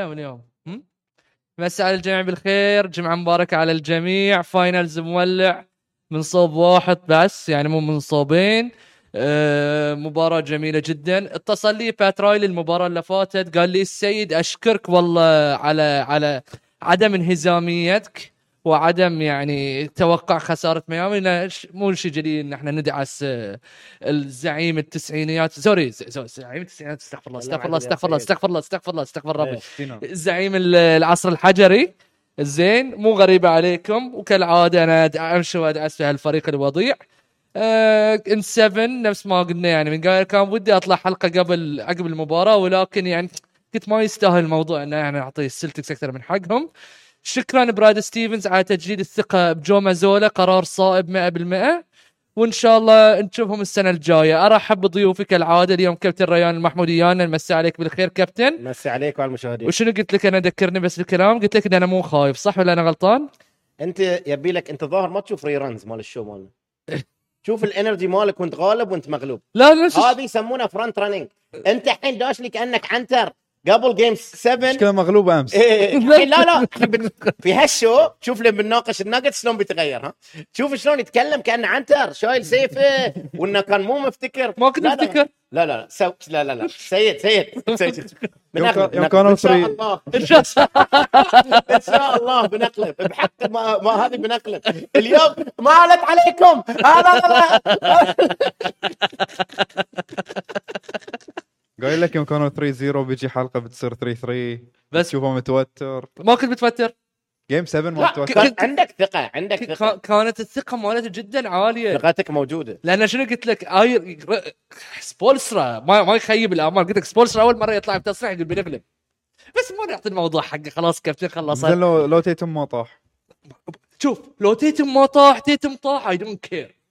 يوم اليوم؟ مسي على الجميع بالخير. جمعة مباركة على الجميع. finals مولع. من صوب واحد بس يعني مو من صوبين آه مباراة جميلة جدا. اتصل لي بات رايلي المباراة اللي فاتت. قال لي السيد أشكرك والله على على عدم انهزاميتك. وعدم يعني توقع خسارة ميامي. مو شيء جديد. ان إحنا ندعس آه، الزعيم التسعينيات. sorry زعيم التسعينات استغفر الله استغفر الله استغفر الله استغفر الله استغفر الله استغفر ربي؟ زعيم ال- العصر الحجري. زين مو غريبه عليكم. وكالعادة أنا أمشي وأدعس في هالفريق الوضيع. آه in 7 نفس ما قلنا يعني من قبل. كان ودي أطلع حلقة قبل عقب المباراة. ولكن يعني كنت ما يستاهل الموضوع انه يعني أعطي ال Celtics أكثر من حقهم. شكرا براد ستيفنز على تجديد الثقة بجو مازولا قرار صائب 100% وإن شاء الله نشوفهم السنة الجاية. أرحب بضيوفي كالعاده اليوم كابتن ريان المحموديان نمسي عليك بالخير كابتن. مسي عليك وعلى المشاهدين. وشنو قلت لك؟ أنا ذكرني بس الكلام قلت لك إن أنا مو خايف صح ولا أنا غلطان؟ أنت يبي لك أنت ظاهر ما تشوف re-runs مال ال show مالنا. شوف ال energy مالك وأنت غالب وأنت مغلوب. لا لا هذه يسمونها front running أنت الحين داش لي كأنك عنتر. قبل game 7 مشكله مغلوب أمس. إيه، الحين لا لا. بن- في هال show شوف لما بنناقش الناقد شلون بيتغير ها. شوف شلون يتكلم كأنه عنتر شايل سيفه وإنه كان مو مفتكر. ما كنت لا، لا، افتكر لا لا لا. so لا لا لا. سيد سيد. سيد. بنقلب يوم. كانوا إن شاء فري. الله. إن شاء الله. إن شاء الله بنقلب. بحق ما, ما هذه بنقلب. اليوم ما علت عليكم. آه لا لا لا. قايل لك يوم كانوا 3 0 بيجي حلقة بتصير 3 3 بس. تشوفه متوتر. ما كنت متوتر. جيم 7 ما متوتر كان عندك ثقة عندك ثقة. كانت الثقة مالته جدا عالية. ثقتك موجودة. لأن شنو قلت لك؟ اي سبولسرا. ما ما يخيب الامال قلت لك سبولسرا أول مرة يطلع بتصريح يقول بنغلب بس ما نعطي الموضوع حقه. خلاص كابتن خلص. لو لو تيتم ما طاح. شوف لو تيتم ما طاح تيتم طاح اي دونت كير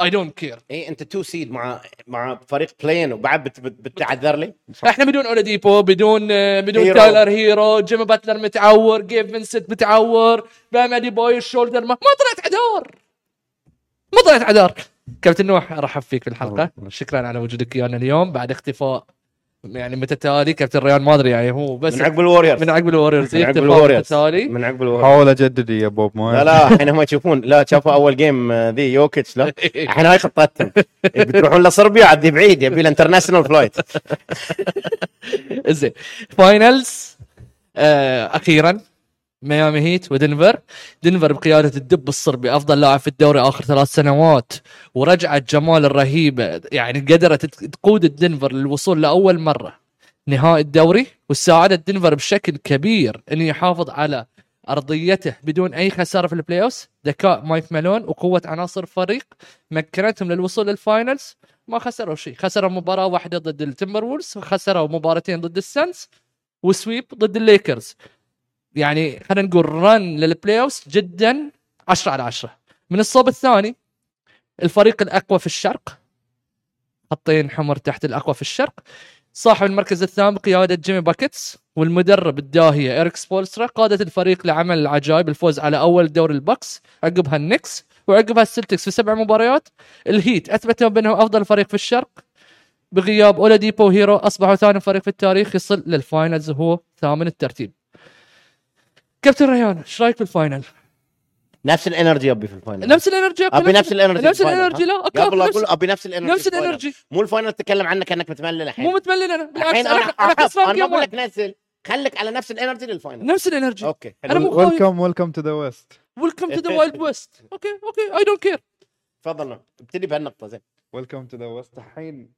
اي دونت كير اي أنت تو سيد مع مع فريق بلين وبعد بت- بت- بتعذر لي. إحنا بدون اولاديبو بدون آه، بدون هيرو. تايلر هيرو جيمي باتلر متعور جيف فينسنت متعور بامادي بوي الشولدر ما, ما طلعت عدار ما طلعت عدار كابتن نوح أرحب فيك في الحلقة. شكرا على وجودك ويانا اليوم. بعد اختفاء يعني متتالي كابتن ريان ما أدري يعني هو بس من عقب الوريورز. من عقب الوريورز من عقب الوريورز. متتالي من عقب الوريورز. حاول أجدد يا بوب ما لا لا الحين هم يشوفون. لا شافوا أول game آه، ذي يوكيتش لا. الحين هاي خطتهم. بتروحون لصربيا عاد بعيد يبي له international flight زين. Finals آه أخيرا. ميامي هيت ودنفر. دنفر بقيادة الدب الصربي أفضل لاعب في الدوري آخر ثلاث سنوات. ورجعت جمال الرهيبة. يعني قدرت تقود الدنفر للوصول لأول مرة. نهائي الدوري وساعدت دنفر بشكل كبير انه يحافظ على أرضيته بدون أي خسارة في ال playoff ذكاء مايك مالون وقوة عناصر الفريق. مكنتهم للوصول لل Finals ما خسروا شيء. خسروا مباراة واحدة ضد التمبر وولفز وخسروا مباراتين ضد السنز و sweep ضد الليكرز. يعني خلينا نقول run لل playoff جدا 10 على 10 من الصوب الثاني الفريق الأقوى في الشرق خطين حمر تحت الأقوى في الشرق. صاحب المركز الثاني بقيادة جيمي باكتس والمدرب الداهيه اريك سبولسترا قادت الفريق لعمل العجائب الفوز على أول دوري البكس عقبها النكس وعقبها السلتكس في سبع مباريات. الهيت اثبتوا بانهم أفضل فريق في الشرق. بغياب أولاديبو وهيرو اصبحوا ثاني فريق في التاريخ يصل لل Finals وهو ثامن الترتيب. كابتن ريان إيش رأيك بالفاينل؟ نفس الإنرجي أبي في الفاينل. نفس الإنرجي أبي نفس الإنرجي نفس الإنرجي؟ لا قبل نفس- أقول أبي نفس ال energy نفس. ال energy. مو ال final تتكلم عنه كأنك متملل الحين. مو متملل أنا بالعكس الحين أنا أنا أنا أنا بقول 1 لك نزل خليك على نفس ال energy لل final. نفس ال energy. okay أنا مو- ويلكم welcome to the west ويلكم تو ذا وايلد ويست أوكي أوكي اي دونت كير تفضل ابتدي بهالنقطة زين. ويلكم تو ذا ويست الحين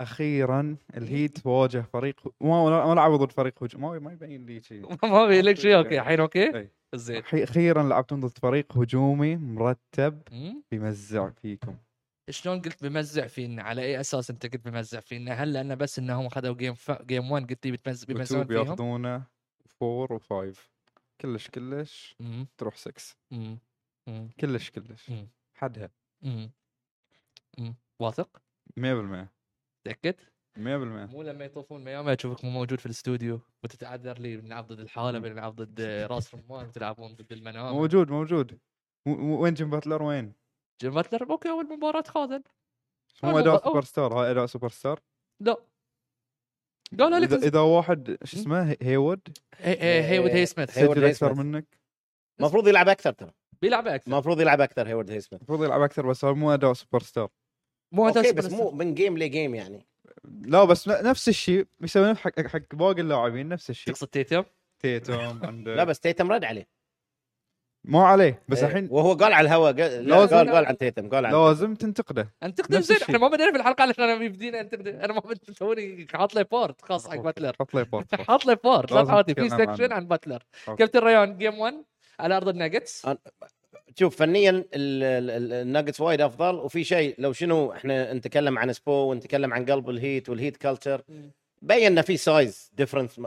أخيرا الهيت واجه فريق ما ما لعبوا ضد فريق هجوم. ما ما يبين لي شيء ما في لك شيء okay الحين okay. زين. أخيرا لعبتم ضد فريق هجومي مرتب. بيمزع فيكم. شلون قلت بمزع فينا؟ على أي أساس أنت قلت بمزع فينا؟ هل لأنه بس إنهم اخذوا game ف... game 1 قلت لي بتمز... بيمزعون وتو فيهم؟ بياخذونه 4 و5 كلش كلش مم. تروح 6 مم. مم. كلش كلش. حدها. واثق؟ 100% متاكد 100% مو لما يطوفون ميامي أشوفك مو موجود في الاستوديو. وتتعذر لي بنلعب ضد الحالة بنلعب ضد راس رمان وتلعبون ضد المنام موجود موجود. وين جيم باتلر؟ وين؟ جيم باتلر؟ أوكي أول مباراة خاذل مو أداء سوبر ستار هاي أداء سوبر ستار لا. قالوا لك اذا, إذا واحد شو اسمه؟ هي- هيورد؟ هي هي هيود هي سميث هيورد هي أكثر سميث. منك؟ المفروض يلعب أكثر ترى. بيلعب أكثر. المفروض يلعب أكثر هيورد هيسمث المفروض يلعب أكثر بس هو مو أداء سوبر ستار مو هذا أوكي بس مو من جيم لجيم يعني. لا بس نفس الشيء يسوون حق حق باقي اللاعبين نفس الشيء. تقصد تيتم تيتوم عند لا بس تيتم رد عليه. مو عليه بس إيه، الحين وهو قال على الهواء قال لازم- قال قال عن تيتم قال عن لازم تنتقده. انتقد نفس زين الشيء. إحنا ما بدينا في الحلقة علشان أنا بدينا انتقد أنا ما بدي توني حاط لي بورت خاص حق باتلر حط لي بورت حاط لي بورت لا تعاطي في سكشن. عن باتلر. كابتن ريان جيم 1 على أرض الناجتس. شوف فنيا ال- ال- ال- الناجتس وايد أفضل. وفي شيء لو شنو إحنا نتكلم عن سبو ونتكلم عن قلب الهيت والهيت culture بين في size difference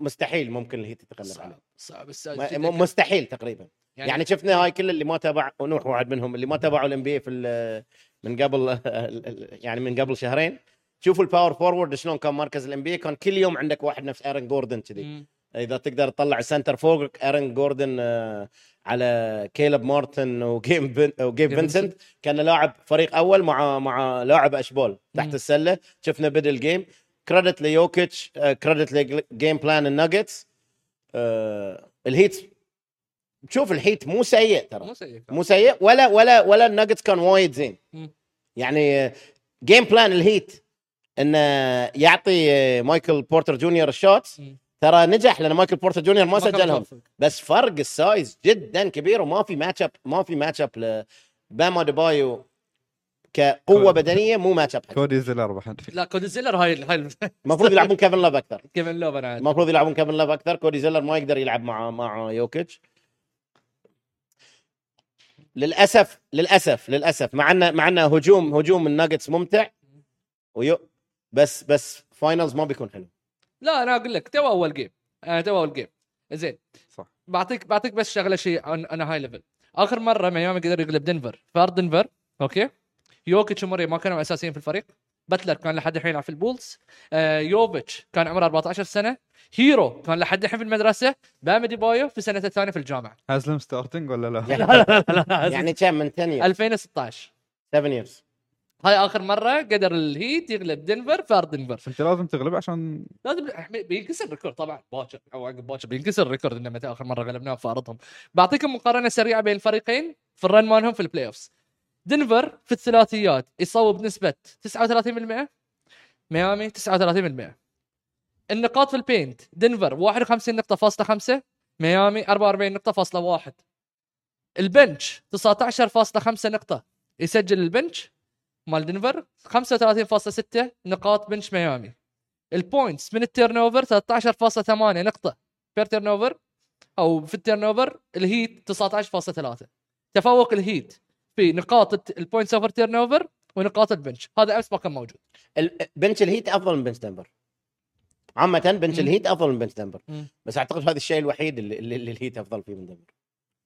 مستحيل ممكن الهيت يتغلب عليه. صعب. صعب ما- السادس م- مستحيل تقريبا. يعني, شفنا هاي كل اللي ما تابع ونوح واحد منهم اللي ما تابعوا ال NBA من قبل يعني من قبل شهرين. شوفوا ال power forward شلون كان مركز ال NBA كان كل يوم عندك واحد نفس ايرن جوردن كذي. إذا تقدر تطلع السنتر فوقك ايرن جوردن آه، على كيلب مارتن وجيم بن وجيب جيم فينسنت. كان لاعب فريق أول مع مع لاعب اشبول تحت مم. السلة. شفنا بدا الجيم. كريدت ليوكيتش آه، كريدت لجيم بلان الناجتس. آه، الهيت. شوف الهيت مو سيء ترى. مو سيء مو سيء. ولا ولا ولا الناجتس كان وايد زين. مم. يعني جيم بلان الهيت. إنه يعطي آه، مايكل بورتر جونيور ال shots. ترى نجح لأن مايكل بورتر جونيور ما سجلهم. بس فرق ال size جدا كبير وما في ماتش اب ما في ماتش اب لباما ديبايو كقوة. بدنية مو ماتش اب كودي زيلر في لا كودي زيلر هاي هاي المفروض يلعبون كيفن لوف أكثر. كيفن لوف أنا عاد. المفروض يلعبون كيفن لوف أكثر. كودي زيلر ما يقدر يلعب مع مع يوكيتش. للاسف للاسف للأسف مع انه مع إنه هجوم هجوم الناجتس ممتع ويو بس بس فاينلز ما بيكون حلو. لا أنا أقول لك تو أول جيم أنا تو أول جيم زين. صح. بعطيك بعطيك بس شغلة شيء عن أنا هاي ليفل آخر مرة ميامي قدر يغلب دنفر. في ارض دنفر أوكي؟ يوكيتش وموري ما كانوا أساسيين في الفريق. باتلر كان لحد الحين يلعب في البولز. آه يوفيتش كان عمره 14 سنة. هيرو كان لحد الحين في المدرسة. بام ديبايو في سنته الثانية في الجامعة. هازلم ستارتنج ولا لا؟ يعني, لا لا يعني كم من 10 years 2016 7 years. هاي آخر مرة قدر الهيت يغلب دنفر في ارض دنفر أنت لازم تغلب عشان لازم بينكسر ال record طبعا. باكر أو عقب باكر بينكسر ال record إنه متى آخر مرة غلبناهم في ارضهم بعطيكم مقارنة سريعة بين الفريقين في ال run مالهم في ال playoffs دنفر في الثلاثيات يصوب بنسبة 39% ميامي 39% النقاط في ال paint دنفر 51 نقطة فاصلة 5 ميامي 44 نقطة فاصلة 1 ال bench 19.5 نقطة. يسجل ال bench مال دنفر 35.6 نقاط bench ميامي ال points من ال turnover 13.8 نقطة per turnover أو في ال turnover الهيت 19.3 تفوق الهيت في نقاط ال points over turnover ونقاط ال bench هذا أمس ما كان موجود. bench الهيت أفضل من bench دنفر عامة بنش مم. الهيت أفضل من بنش دنفر. بس أعتقد هذا الشيء الوحيد اللي, اللي اللي الهيت أفضل فيه من دنفر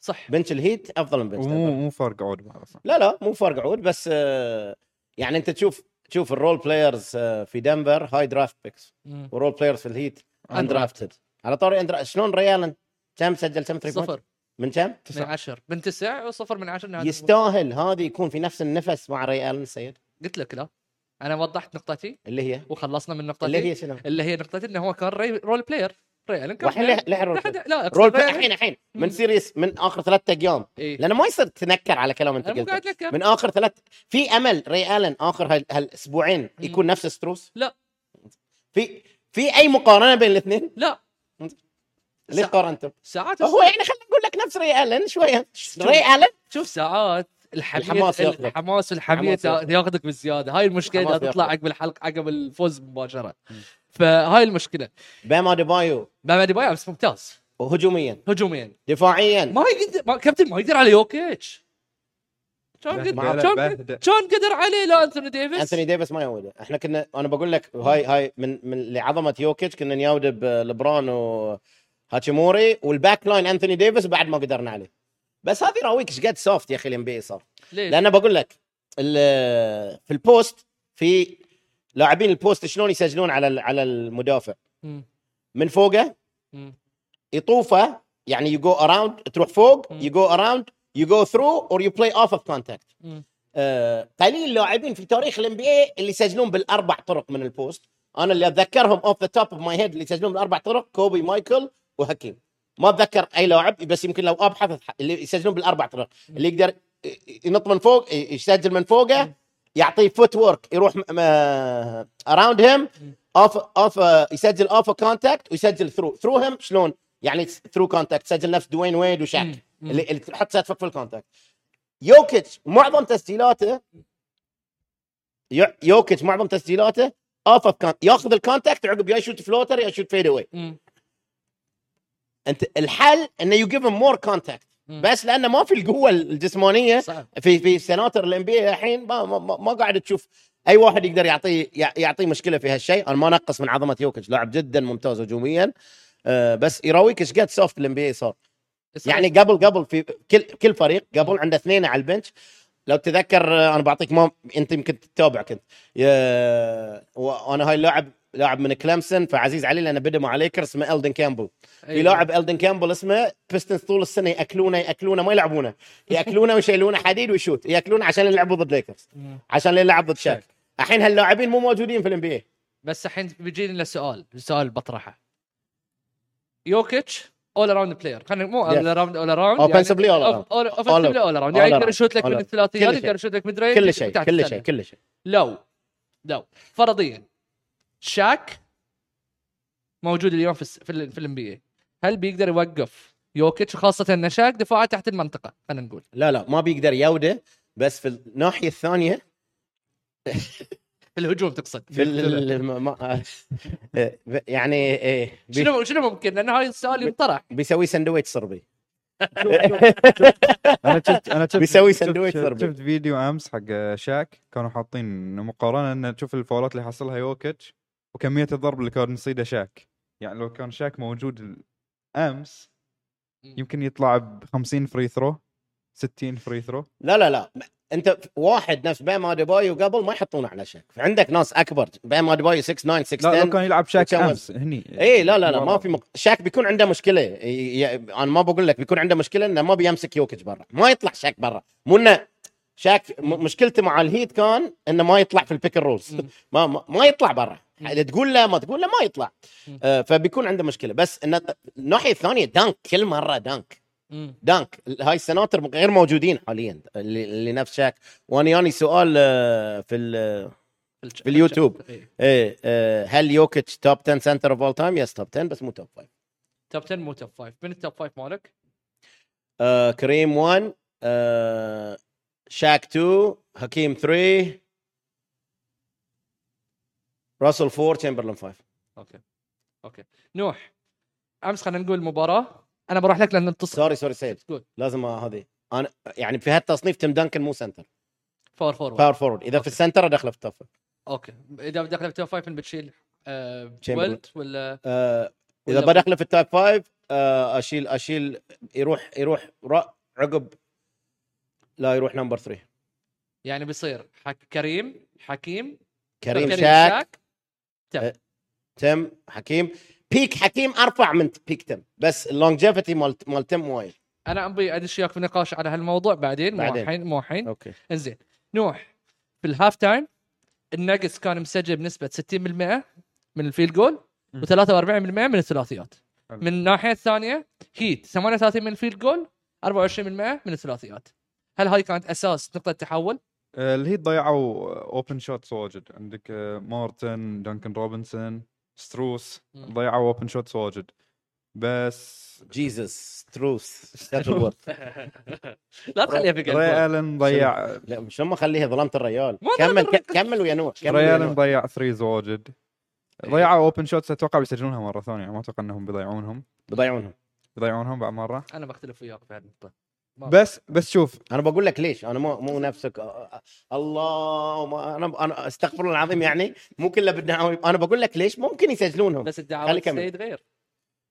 صح. بنش الهيت أفضل من بنش دنفر مو فرق عود لا لا مو فرق عود بس آه، يعني انت تشوف تشوف الرول بلايرز آه، في دنفر هاي درافت بيكس. والرول بلايرز في الهيت. اندرافتد على طاري اندرا شلون ريالن كم سجل؟ كم 3 صفر. من كم؟ من 10 من 9 وصفر من 10 نهاية يستاهل. هذا يكون في نفس النفس مع ري الن السيد قلت لك لا. أنا وضحت نقطتي. اللي هي؟ وخلصنا من نقطتي. اللي هي شنو؟ اللي هي نقطتي إنه هو كان. رول بلاير ري الن كان والحين بلاير. لح- لحن رول. لا رول الحين الحين. من سيريس من آخر ثلاثة أيام إيه. لأنه ما يصير تنكر على كلام أنت قلته من آخر ثلاث في أمل ري آلن آخر هال- هالأسبوعين يكون نفس ستروس لا. في في أي مقارنة بين الاثنين لا ليش قارنتم ساعات هو يعني خلينا نقول لك نفس ري آلن شوية ري آلن شوف ساعات الحماس الحماس الحماس ياخذك. بالزيادة هاي المشكلة تطلع. عقب الحلقة عقب الفوز مباشرة فهاي المشكلة. بام اديبايو بام اديباي بس ممتاز. هجوميا. هجوميا. دفاعيا. ما يقدر ما كابتن ما يقدر على يوكيتش. شلون بهدله، قدر؟ عليه لا انثوني ديفيس؟ انثوني ديفيس ما يعوده. إحنا كنا أنا بقول لك هاي هاي من من لعظمه يوكيتش كنا نياوده بلبرون وهاتشيمورا وال back line انثوني ديفيس بعد ما قدرنا عليه. بس هذه راويك إيش قد soft يا أخي ال NBA صار. ليش؟ لأن بقول لك ال- في ال post في لاعبين ال post شلون يسجلون على على المدافع. من فوقه. يطوفه يعني you go around تروح فوق. you go around you go through or you play off off contact. قليل اللاعبين في تاريخ ال NBA اللي يسجلون بالأربع طرق من ال post أنا اللي أتذكرهم off the top of my head اللي يسجلون بالأربع طرق كوبي مايكل وحكيم ما أتذكر أي لاعب بس يمكن لو أبحث اللي يسجلون بالأربع طرق اللي يقدر ينط من فوق يسجل من فوقه يعطيه footwork يروح around him off off يسجل off contact ويسجل through through him شلون يعني through contact سجل نفس دوين ويد وشاك. اللي, اللي تحط صدفك في ال contact يوكيتش معظم تسجيلاته يو- يوكيتش معظم تسجيلاته off off ياخذ ال contact عقب يا يشوت floater يا يشوت fadeaway. أنت الحل إنه you give more contact. بس لأنه ما في القوة الجسمانية صعب في في سناتر ال NBA الحين ما, ما, ما- ما قاعد تشوف أي واحد يقدر يعطيه يع- يعطيه مشكلة في هالشيء. أنا ما نقص من عظمة يوكيتش لاعب جدا ممتاز هجوميا. آه بس يراويك إيش قد soft ال NBA صار. يعني قبل قبل في كل كل فريق قبل عنده اثنين على ال bench. لو تذكر آه، أنا بعطيك ما أنت يمكن تتابع كنت. وأنا هاي اللاعب لاعب من كلامسون فعزيز علي لأنه بدأ مع ليكر اسمه إلدن كامبل أيوة. في لاعب إلدن كامبل اسمه بيستونز طول السنة يأكلونه يأكلونه ما يلعبونه يأكلونه ويشيلونه حديد ويشوت يأكلونه عشان يلعبوا ضد ليكرز. عشان يلعب ضد شاك الحين هاللاعبين مو موجودين في ال NBA بس الحين بيجينا سؤال سؤال بطرحه يوكيتش all around player خلينا مو. all around all around all around. اوفنسively اول اراوند يعني يقدر. يشوت لك من. الثلاثيات يقدر. يشوت لك من كل شيء كل. شيء كل شيء لو لو فرضيا شاك موجود اليوم في الس- في ال في ال NBA هل بيقدر يوقف يوكيتش خاصة إن شاك دفاعه تحت المنطقة؟ خلينا نقول. لا لا ما بيقدر يوده بس في الناحية الثانية في الهجوم تقصد. في ال- ال- ما- ما- يعني إيه، بي- شنو شنو ممكن؟ لأن هاي السؤال ينطرح. بيسوي سندويتش صربي. أنا شفت أنا شفت بيسوي شفت, ضربي. شفت فيديو أمس حق شاك كانوا حاطين مقارنة ان تشوف الفاولات اللي حصلها يوكيتش. وكمية الضرب اللي كان يصيده شاك. يعني لو كان شاك موجود امس يمكن يطلع ب 50 free throw 60 free throw لا لا لا. أنت واحد نفس بام اديبايو قبل ما يحطونه على شاك عندك ناس أكبر. بام اديبايو 6 9 6 لا لو 10 كان يلعب شاك أمس هني. اي لا لا لا ما في مق... شاك بيكون عنده مشكلة. ي... ي... أنا ما بقول لك بيكون عنده مشكلة إنه ما بيمسك يوكيتش برا. ما يطلع شاك برا. مو إنه شاك م... مشكلته مع الهيت كان إنه ما يطلع في ال pick rolls. ما ما يطلع برا. مم. تقول له ما تقول له ما يطلع. آه فبيكون عنده مشكلة بس الناحية الثانية dunk كل مرة dunk مم. dunk هاي السناتر غير موجودين حاليا اللي, اللي نفس شاك وأنا ياني سؤال آه، في ال... في اليوتيوب. إيه. إيه آه، هل يوكيتش top 10 center of all time؟ yes top 10 بس مو top 5 top 10 مو top 5 من ال top 5 مالك؟ آه كريم 1 آه شاك 2 حكيم 3 راسل 4 تشامبرلين 5 أوكي. أوكي. نوح أمس خلينا نقول مباراة. أنا بروح لك لأن نتصل سوري سوري سيد. لازم هذه. أنا يعني في هالتصنيف تيم دانكن مو سنتر. فور فور باور فورورد إذا في السنتر أدخله في التوب أوكي. إذا دخل في توب 5 بتشيل آه. ويلت ولا آه إذا بدخله في ال top 5 آه اشيل أشيل يروح يروح عقب لا يروح number 3 يعني بيصير حك كريم حكيم كريم شاك. تم. تم حكيم بيك حكيم أرفع من بيك تم بس ال longevity مال مال تم وايد أنا أبي أدش وياك في نقاش على هالموضوع بعدين مو. الحين مو الحين okay إنزين نوح في ال half time الناجتس كان مسجل بنسبة 60% من ال field goal مم. و43% من الثلاثيات حلو. من الناحيه الثانية هيت 38 من ال field goal 24% من الثلاثيات هل هاي كانت أساس نقطة تحول؟ آه، الهيت ضيعوا open shots واجد. عندك آه، مارتن دانكن روبنسون ستروس. ضيعوا open shots واجد. بس جيسس تروث ستاتلورث لا تخليها في ري آلن ضيع. لا شلون ما اخليها ظلمت الريال؟ كمل كمل ويا نوح ري آلن. ضيع threes واجد. ضيعوا اوبن شوتس أتوقع بيسجلونها مرة ثانية. ما أتوقع إنهم بيضيعونهم. بيضيعونهم بيضيعونهم بعد مرة. أنا بختلف وياك في هالنقطه ما- بس بس شوف أنا بقول لك ليش أنا مو مو نفسك الله ما أنا أنا أستغفر الله العظيم يعني مو كله بالدعاوي أنا بقول لك ليش ممكن يسجلونهم بس كمل. السيد غير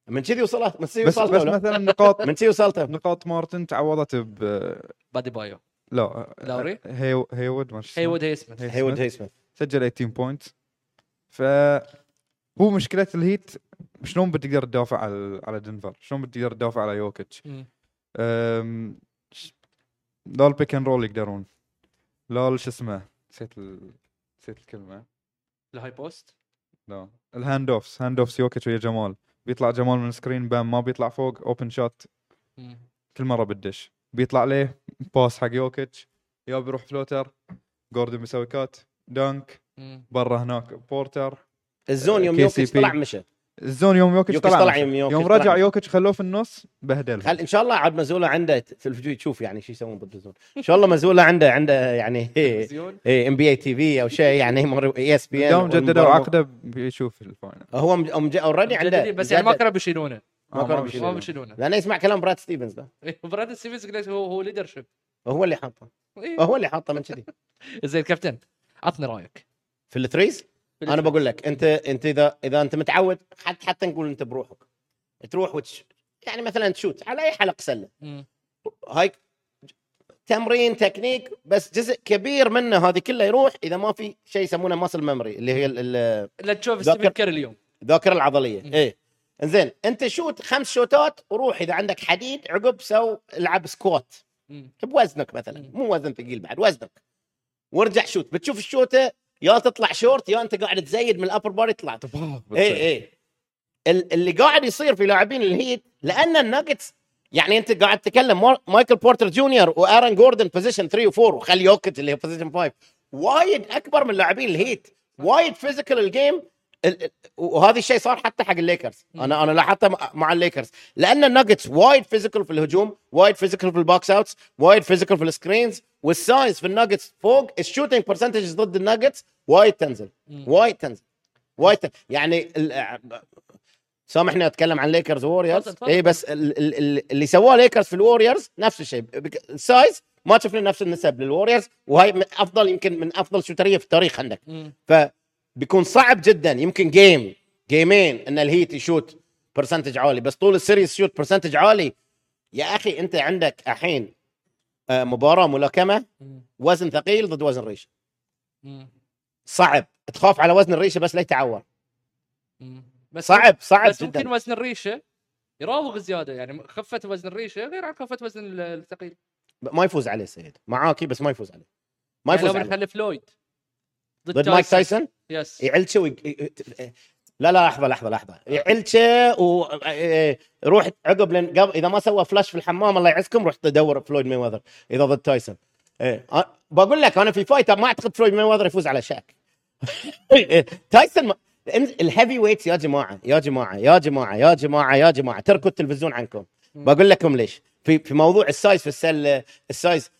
من كذي وصلت من كذي بس وصلت بس ولا؟ مثلا نقاط من كذي وصلت نقاط مارتن تعوضت ب بادي بايو لا لاوري؟ هي هيوود ما؟ هيوود هيسمث هي هيود سميث. هي سميث سجل 18 بوينت ف هو مشكلة الهيت شلون بتقدر تدافع على على دنفر؟ شلون بتقدر تدافع على يوكيتش؟ لا البيك اند رول يقدرون. لا شو اسمه؟ نسيت ال... نسيت الكلمة. الهاي بوست لا. الهاند اوفس هاند اوفس يوكيتش ويا جمال. بيطلع جمال من السكرين بام ما بيطلع فوق اوبن شوت. كل مرة بدش بيطلع ليه؟ باس حق يوكيتش. يا بيروح فلوتر جوردن بيسوي كات دانك. برا هناك بورتر الزون يوم KCP. يوكيتش طلع مشى. الزون يوم يوكيتش طلع, طلع. يوم يوكيتش يوم رجع. يوكيتش خلوه في النص بهدل خل إن شاء الله عاد مزوله عنده تلفزيون تشوف يعني شو يسوون ضد الزون إن شاء الله مزوله عنده عنده يعني تلفزيون. ام بي إي تي في أو شيء يعني اي اس بي يوم جددوا عقده بيشوف الفاينل هو already عنده بس يعني ما. كانوا بيشيلونه ما آه، كانوا ما بيشيلونه. ما بيشيلونه. لأنه يسمع كلام براد ستيفنز ده براد ستيفنز هو هو leadership هو اللي حاطه إيه. هو اللي حاطه من كذي زين كابتن عطني رأيك في ال threes أنا بقول لك أنت أنت إذا إذا أنت متعود حتى حتى نقول أنت بروحك. تروح وتش يعني مثلا ت shoot على أي حلقة سلة. هاي تمرين تكنيك بس جزء كبير منه هذه كله يروح إذا ما في شيء يسمونه muscle memory اللي هي ال- ال- لا تشوف ذاكر- ستيفن كيري اليوم. الذاكره العضلية. إيه. إنزين أنت shoot خمس شوتات وروح إذا عندك حديد عقب سو العب squat. بوزنك مثلا. مم. مو وزن ثقيل بعد وزنك. وارجع shoot. بتشوف الشوتة يا تطلع شورت يا أنت قاعد تزيد من ال upper body طلعت اي اي ال- اللي قاعد يصير في لاعبين الهيت لأن الناجتس يعني أنت قاعد تتكلم مايكل بورتر جونيور وآرن جوردن position 3 و4 وخلي يوكيتش اللي هو position 5 وايد أكبر من لاعبين الهيت. وايد physical ال game ال- ال- وهذا الشيء صار حتى حق الليكرز أنا أنا لاحظته مع- الليكرز لأن الناجتس وايد physical في الهجوم وايد physical في ال box outs وايد physical في ال screens وال size في الناجتس فوق ال shooting percentage ضد الناجتس وايد تنزل. وايد تنزل وايد تنزل. يعني سامحني أتكلم عن ليكرز ووريرز. اي بس ال- ال- ال- اللي سواه ليكرز في الوريورز نفس الشيء ال size ما شفنا نفس النسب للوريورز وهي أفضل يمكن من أفضل shooters في التاريخ عندك مم. فبيكون صعب جدا. يمكن game game ين إن الهيت ي shoot percentage عالي. بس طول ال series shoot percentage عالي. يا أخي أنت عندك الحين آه، مباراة ملاكمة. وزن ثقيل ضد وزن ريشه. صعب. تخاف على وزن الريشه بس لا يتعور. بس صعب صعب بس ممكن جدا. وزن الريشه يراوغ زيادة. يعني خفة وزن الريشه غير عن خفة وزن ال- الثقيل. ما يفوز عليه سيد. معاكي بس ما يفوز عليه. ما يعني يفوز لو عليه. بنخلي فلويد ضد مايك تايسون؟ يس يعلشه وي... لا لا لحظة لحظة لحظة. يعلشه وروح عقب لين قبل إذا ما سوى فلاش في الحمام الله يعزكم روح تدور فلويد مي وذر إذا ضد تايسون. أ- بقول لك أنا في فايت ما أعتقد فلويد مي وذر يفوز على شاك. تايسون ما... ال heavyweights يا جماعة يا جماعة يا جماعة يا جماعة يا جماعة تركوا التلفزيون عنكم. بقول لكم ليش. في في موضوع ال size في السله ال size.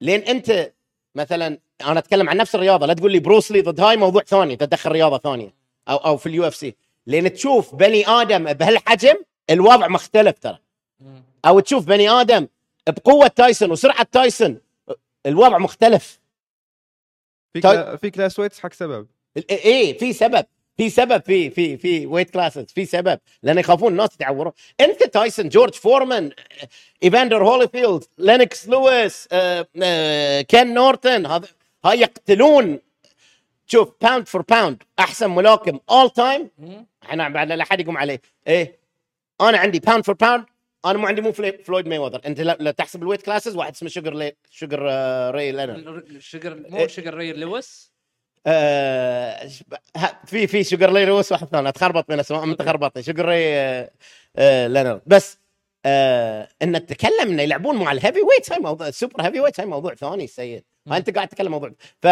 لين أنت مثلا أنا أتكلم عن نفس الرياضة لا تقول لي بروسلي ضد هاي موضوع ثاني تدخل رياضة ثانية أو أو في ال UFC لين تشوف بني آدم بهالحجم الوضع مختلف ترى. أو تشوف بني آدم بقوة تايسون وسرعة تايسون الوضع مختلف في. كلا في class weights حق سبب إيه في سبب في سبب في في في weight classes في سبب لأن يخافون الناس يتعورون أنت تايسون جورج فورمان إيفاندر هوليفيلد لينوكس لويس آه، آه، كين نورتن هذا هاي يقتلون شوف pound for pound أحسن ملاكم all time. إحنا بعد لا أحد يقوم عليه. إيه؟ أنا عندي pound for pound أنا مو عندي مو فلويد ماي وذر أنت لا, تحسب ال weight classes واحد اسمه شوجر لي شوجر آه، ري لينارد إيه. مو شجر ري لويس؟ آه، في في شوجر لي روس واحد ثاني. اتخربط بين اسماء متخربطني شوجر ري آه، آه، لينارد. بس آه إن تتكلم إنه يلعبون مع ال heavyweights هاي موضوع ال super heavyweights هاي موضوع ثاني سيد أنت قاعد تتكلم موضوع. ف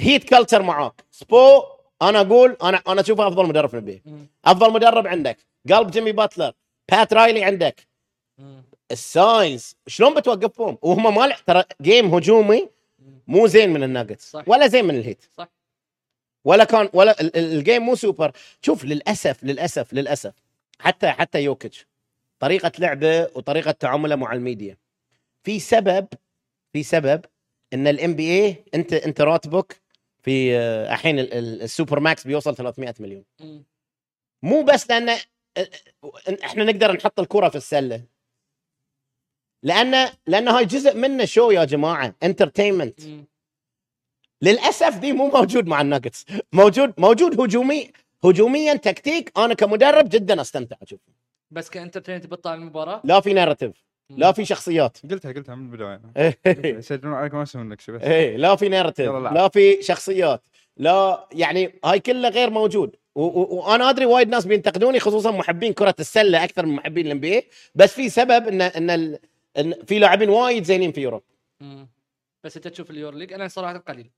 Heat culture معاك. سبو أنا أقول أنا أنا أشوفه أفضل مدرب في ال NBA مم. أفضل مدرب عندك. قلب جيمي باتلر. بات رايلي عندك. مم. ال size شلون بتوقفهم؟ وهم ما ترى game هجومي مو زين من الناجتس صح. ولا زين من الهيت. صح. ولا كان ولا ال- ال- ال game مو سوبر. شوف للأسف للأسف للأسف حتى حتى يوكيتش طريقة لعبه وطريقة تعامله مع الميديا. في سبب في سبب إن ال NBA أنت أنت راتبك في آه، الحين ال- ال- ال supermax بيوصل 300 مليون. مو بس لأن آه، إحنا نقدر نحط الكرة في السلة. لأن لأن هاي جزء منه شو يا جماعة؟ entertainment. للأسف دي مو موجود مع الناجتس موجود موجود هجومي هجوميا تكتيك. أنا كمدرب جدا أستمتع اشوفه بس ك entertainment بتطلع المباراة؟ لا في narrative لا في شخصيات. قلتها قلتها من البداية. إيه. يسجلون عليك ما يسوون لك شيء بس. إيه لا في ناراتيف. لا. في شخصيات. لا يعني هاي كلها غير موجود. وأنا أدري وايد ناس بينتقدوني خصوصا محبين كرة السلة أكثر من محبين ال NBA بس في سبب ان إن, إن في لاعبين وايد زينين في Europe. مم. بس انت تشوف ال EuroLeague أنا صراحة قليل.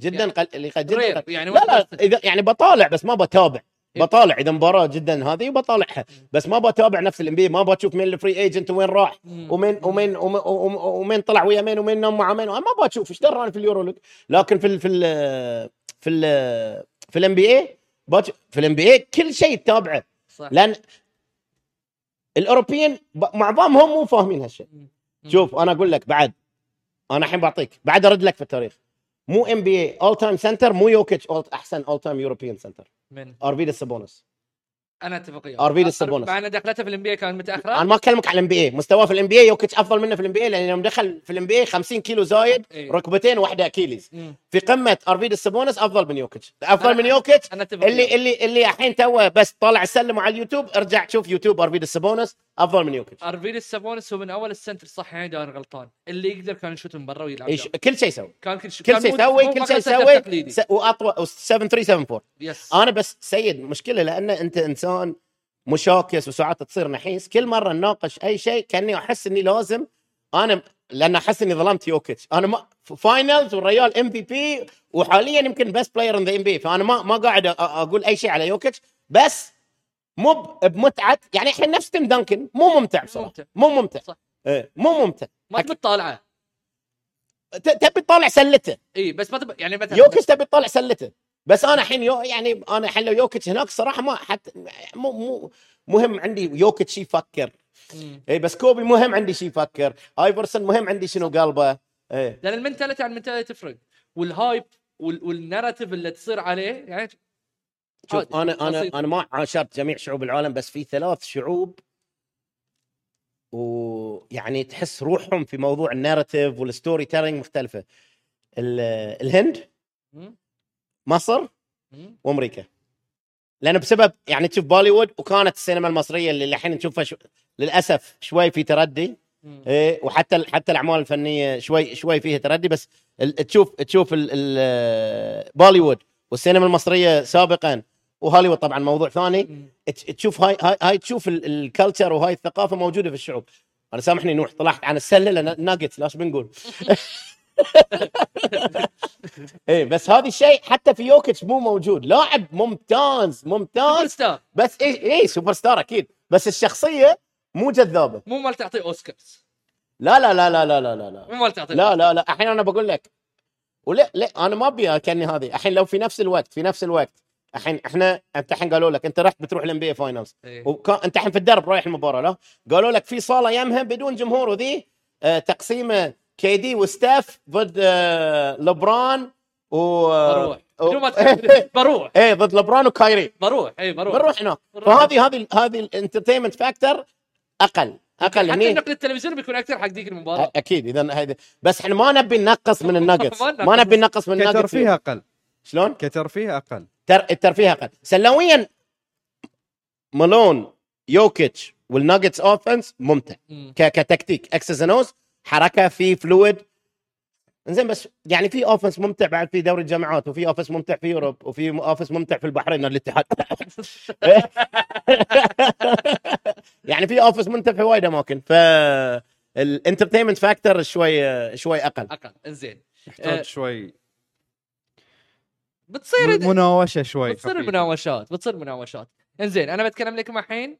جدا يعني- قل... اللي قل... جدا rare قل... يعني لا لا إذا يعني بطالع بس ما بتابع. إيه. بطالع إذا مباراة جدا هذه بطالعها بس ما بتابع نفس ال NBA ما بشوف مين ال free agent وين راح. ومين ومين ومين, طلع ويا مين ومين نام مع مين. ما بشوف إيش دراني في ال EuroLeague. لكن في ال في ال في ال في ال NBA في ال NBA كل شيء تتابعه. صح. لأن الأوروبيين معظمهم مو فاهمين هالشيء. شوف أنا أقول لك بعد أنا الحين بعطيك بعد أرد لك في التاريخ. مو NBA all time center مو يوكيتش أحسن all time European center من؟ ارفيدا سابونس أنا أتفق وياك أرفيدس سابونس. مع ان دخلته في ال NBA كان أنا متاخره ما اكلمك على ال NBA مستواه في ال NBA يوكيتش أفضل منه في ال NBA لأن يوم دخل في ال NBA 50 كيلو زايد إيه. ركبتين واحدة Achilles. مم. في قمة ارفيدا سابونس أفضل من يوكيتش. أفضل أنا- من يوكيتش. أنا أتفق اللي. اللي اللي الحين توه بس طالع السلم على اليوتيوب ارجع شوف يوتيوب ارفيدا سابونس أفضل من يوكيتش. ارفيدس سابونس هو من أول ال center صح يعني أنا غلطان. اللي يقدر كان يشوت من برا ويلعب إيش-. كل شيء يسوي. كان كل شيء كل شيء يسوي كل شيء يسوي تقليدي. س- واطول 7374 yes أنا بس سيد مشكلة لأن أنت إنسان مشاكس وساعات تصير نحيس كل مرة نناقش أي شيء كأني أحس إني لازم أنا لأن أحس إني ظلمت يوكيتش. أنا ما finals وال real MVP وحاليا يمكن best player in the NBA فأنا ما ما قاعد أقول أي شيء على يوكيتش بس مو بمتعة يعني الحين نفس تيم دانكن مو ممتع بصراحة. مو ممتع. صح. إيه مو ممتع. ما تبي تطالعه. تبي تطالع سلته. اي بس ما تبي يعني مثلا يوكيتش تبي تطلع سلته. بس أنا الحين يو يعني أنا الحين لو يوكيتش هناك صراحة ما حتى مو مو مهم عندي يوكيتش يفكر. اي بس كوبي مهم عندي شي يفكر. آيفرسون مهم عندي شنو قلبه. اي لأن ال mentality عن ال mentality تفرق. وال hype وال... وال narrative اللي تصير عليه يعني شوف أنا أنا. أنا ما عاشرت جميع شعوب العالم بس في ثلاث شعوب. ويعني تحس روحهم في موضوع ال narrative وال storytelling مختلفة. ال- الهند. مصر. وأمريكا لأن بسبب يعني تشوف بوليوود وكانت السينما المصرية اللي الحين نشوفها شو... للأسف شوي في تردي. إيه وحتى حتى الأعمال الفنية شوي شوي فيها تردي بس. تشوف تشوف ال... ال... بوليوود والسينما المصرية سابقا وهوليوود طبعا موضوع ثاني تشوف هاي هاي, هاي تشوف ال- ال culture وهاي الثقافة موجودة في الشعوب أنا سامحني نوح طلعت عن السلة لأن ناجت لاش بنقول إيه بس هذا الشيء حتى في يوكيتش مو موجود. لاعب ممتاز ممتاز. سوبر بس اي اي سوبر ستار أكيد. بس الشخصية مو جذابة. مو مال تعطيه أوسكارز. لا لا لا لا لا لا لا مو مال تعطيه لا لا لا. الحين أنا بقول لك. ولا لا أنا ما أبي كاني هذه. الحين لو في نفس الوقت في نفس الوقت. الحين إحنا أنت الحين قالوا لك أنت رحت بتروح ال NBA finals إيه. أنت الحين في الدرب رايح المباراة لا؟ قالوا لك في صالة يمها بدون جمهور وذي آه، تقسيمة KD وستيف ضد آه لبران و بروح. و- بدون ما. بروح. إيه ضد لبران وكايري. بروح اي بروح. بنروح هناك. فهذه هذه هذه ال entertainment factor أقل. أقل حتى هني. النقل التلفزيوني بيكون أكثر حق ذيك المباراة. أكيد إذا هذا بس إحنا ما نبي ننقص من الناجتس ما نبي ننقص من الناجتس كترفيه أقل. شلون؟ كترفيه أقل. تر... الترفيه أقل. سلويا مالون يوكيتش والناجتس offense ممتع. مم. ك... كتكتيك. Xs and Os حركة في fluid زين بس يعني في offense ممتع بعد في دوري الجامعات وفي offense ممتع في Europe وفي offense ممتع في البحرين الاتحاد. يعني في offense ممتع في وايد أماكن ف ال entertainment factor شوي شوي أقل. أقل إنزين. يحتاج آه، شوي. بتصير مناوشة شوي بتصير. مناوشات بتصير مناوشات. إنزين أنا بتكلم لكم الحين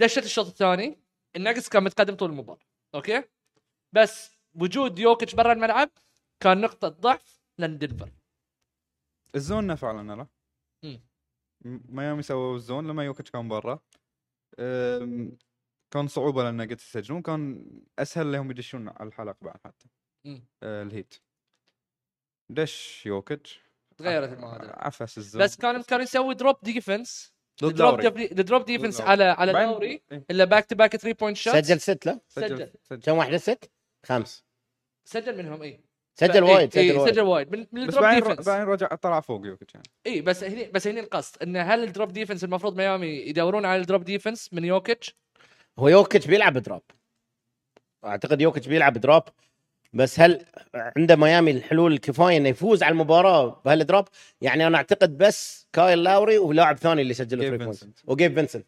دشت الشوط الثاني النقص كان متقدم طول المباراة أوكي؟ بس وجود يوكيتش برا الملعب كان نقطة ضعف لدنفر ال zone نفع ولا لا؟ ميامي سووا ال zone لما يوكيتش كان برا. كان صعوبة لأن قلت يسجلون كان أسهل لهم يدشون على الحلق بعد حتى. أه، الهيت. دش يوكيتش. تغيرت المعادلة. عفس ال zone. بس كان كان يسوي drop defense ضد drop defense. على على بعدين- دوري إيه، إلا back to back 3 point shot سجل ست لا؟ سجل. سجل. كم واحدة ست؟ خمس. سجل منهم اي سجل وايد إيه، سجل وايد. سجل وايد. من, من بس ال drop بعدين defense بعدين رجع طلع فوق يوكيتش يعني. اي بس هني بس هني القصد إن هل ال drop defense المفروض ميامي يدورون على ال drop defense من يوكيتش؟ هو يوكيتش بيلعب drop. أعتقد يوكيتش بيلعب drop. بس هل عنده ميامي الحلول الكفايه إنه يفوز على المباراة بهال drop يعني أنا أعتقد بس كايل لاوري ولاعب ثاني اللي سجل فري فينسنت. وغيب فينسنت.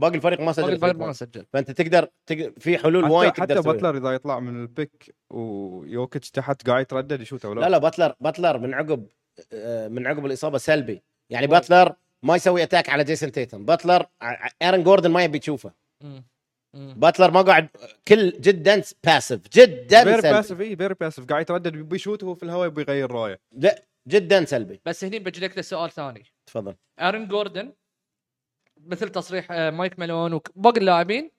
باقي الفريق ما سجل باقي فري الفريق. ما. سجل. فأنت تقدر, تقدر في حلول وايد حتى, تقدر حتى. باتلر إذا يطلع من ال pick ويوكيتش تحت قاعد يتردد يشوت ولا لا؟ لا باتلر باتلر من عقب آه، من عقب الإصابة سلبي. يعني باتلر ما يسوي attack على جيسون تيتم باتلر ايرن جوردن ما يبي تشوفه. باتلر ما قاعد كل جدا passive جدا very سلبي. passive اي very passive قاعد يتردد يبي يشوت وهو في الهواء يبي يغير رأيه. لا جدا سلبي. بس هني بجي لك سؤال ثاني. تفضل. ارن جوردن مثل تصريح آه، مايك مالون وباقي اللاعبين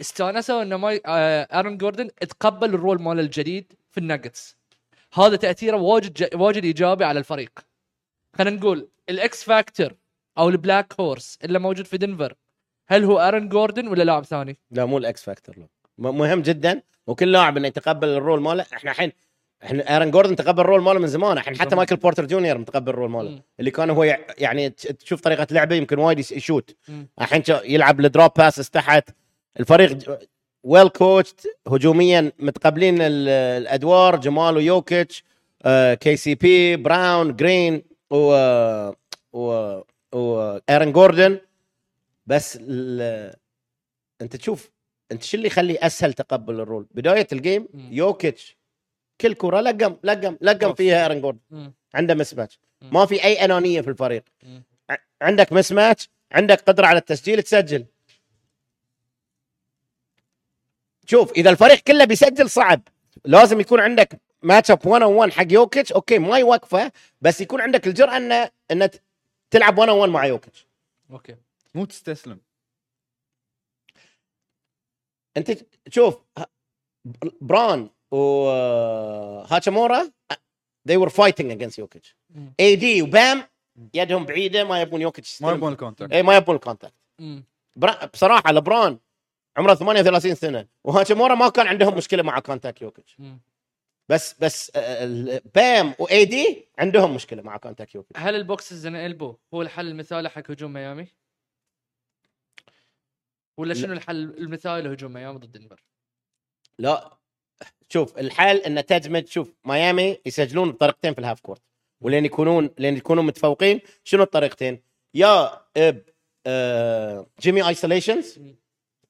استانسوا انه ماي آه، ارن جوردن تقبل ال role مال الجديد في الناجتس هذا تأثيره واجد. واجد إيجابي على الفريق خلينا نقول ال X factor أو ال black horse اللي موجود في دنفر هل هو ارن جوردن ولا لاعب ثاني؟ لا مو ال X factor مهم جدا وكل لاعب إنه يتقبل ال role ماله إحنا الحين إحنا إيرن جوردن تقبل ال role ماله من زمان الحين حتى. مايكل بورتر جونيور متقبل ال role ماله. اللي كان هو يع- يعني تشوف طريقة لعبه يمكن وايد يشوت. الحين يلعب ال drop passes تحت الفريق well coached هجوميا متقبلين ال- الأدوار جمال ويوكيتش آه، كي سي بي براون جرين و و وايرن جوردن بس ال- أنت تشوف أنت شو اللي يخلي أسهل تقبل ال role بداية ال game. يوكيتش كل كرة لقم لقم لقم. فيها ايرن جوردن. عنده mismatch مم. ما في أي أنانية في الفريق. عندك mismatch عندك قدرة على التسجيل تسجل. شوف إذا الفريق كله بيسجل صعب. لازم يكون عندك match up 1 1 حق يوكيتش أوكي ما يوقفه بس يكون عندك الجرأة انه انه تلعب 1 1 مع يوكيتش أوكي. مو تستسلم. أنت شوف بران وهاتشامورا they were fighting against يوكيتش. اي دي وبام يدهم بعيدة ما يبون يوكيتش ما. يبون ال contact اي ما يبون ال contact. بصراحة لبران عمره 38 سنة وهاتشامورا ما كان عندهم مشكلة مع contact يوكيتش. بس بس آه، ال- بام واي دي عندهم مشكلة مع كونتاكت يوكيتش هل البوكسز البو هو الحل المثالي حق هجوم ميامي؟ ولا شنو الحل المثالي لهجوم ميامي ضد دنفر؟ لا شوف الحل انه تدمج شوف ميامي يسجلون بطريقتين في ال half court ولين يكونون لين يكونوا متفوقين شنو الطريقتين؟ يا ب آه جيمي isolations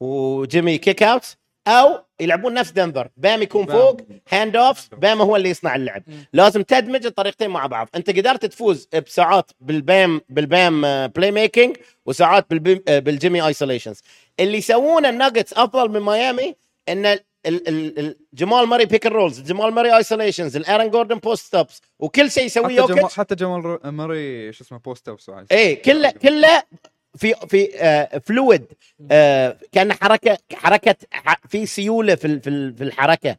وجيمي kick out أو يلعبون نفس دنفر بام يكون بام. فوق hand off بام هو اللي يصنع اللعب. لازم تدمج الطريقتين مع بعض أنت قدرت تفوز بساعات بالبام بالبام playmaking وساعات بالبيم آه، بالجيمي isolations اللي يسوونه الناجتس أفضل من ميامي إن جمال ماري pick rolls جمال ماري isolations الارن جوردن post ups وكل شيء يسويه حتى جمال حتى جمال ماري شو اسمه post up ساعة. إيه كله كله في في آه fluid آه كأن حركه حركة في سيولة في ال- في ال- في الحركة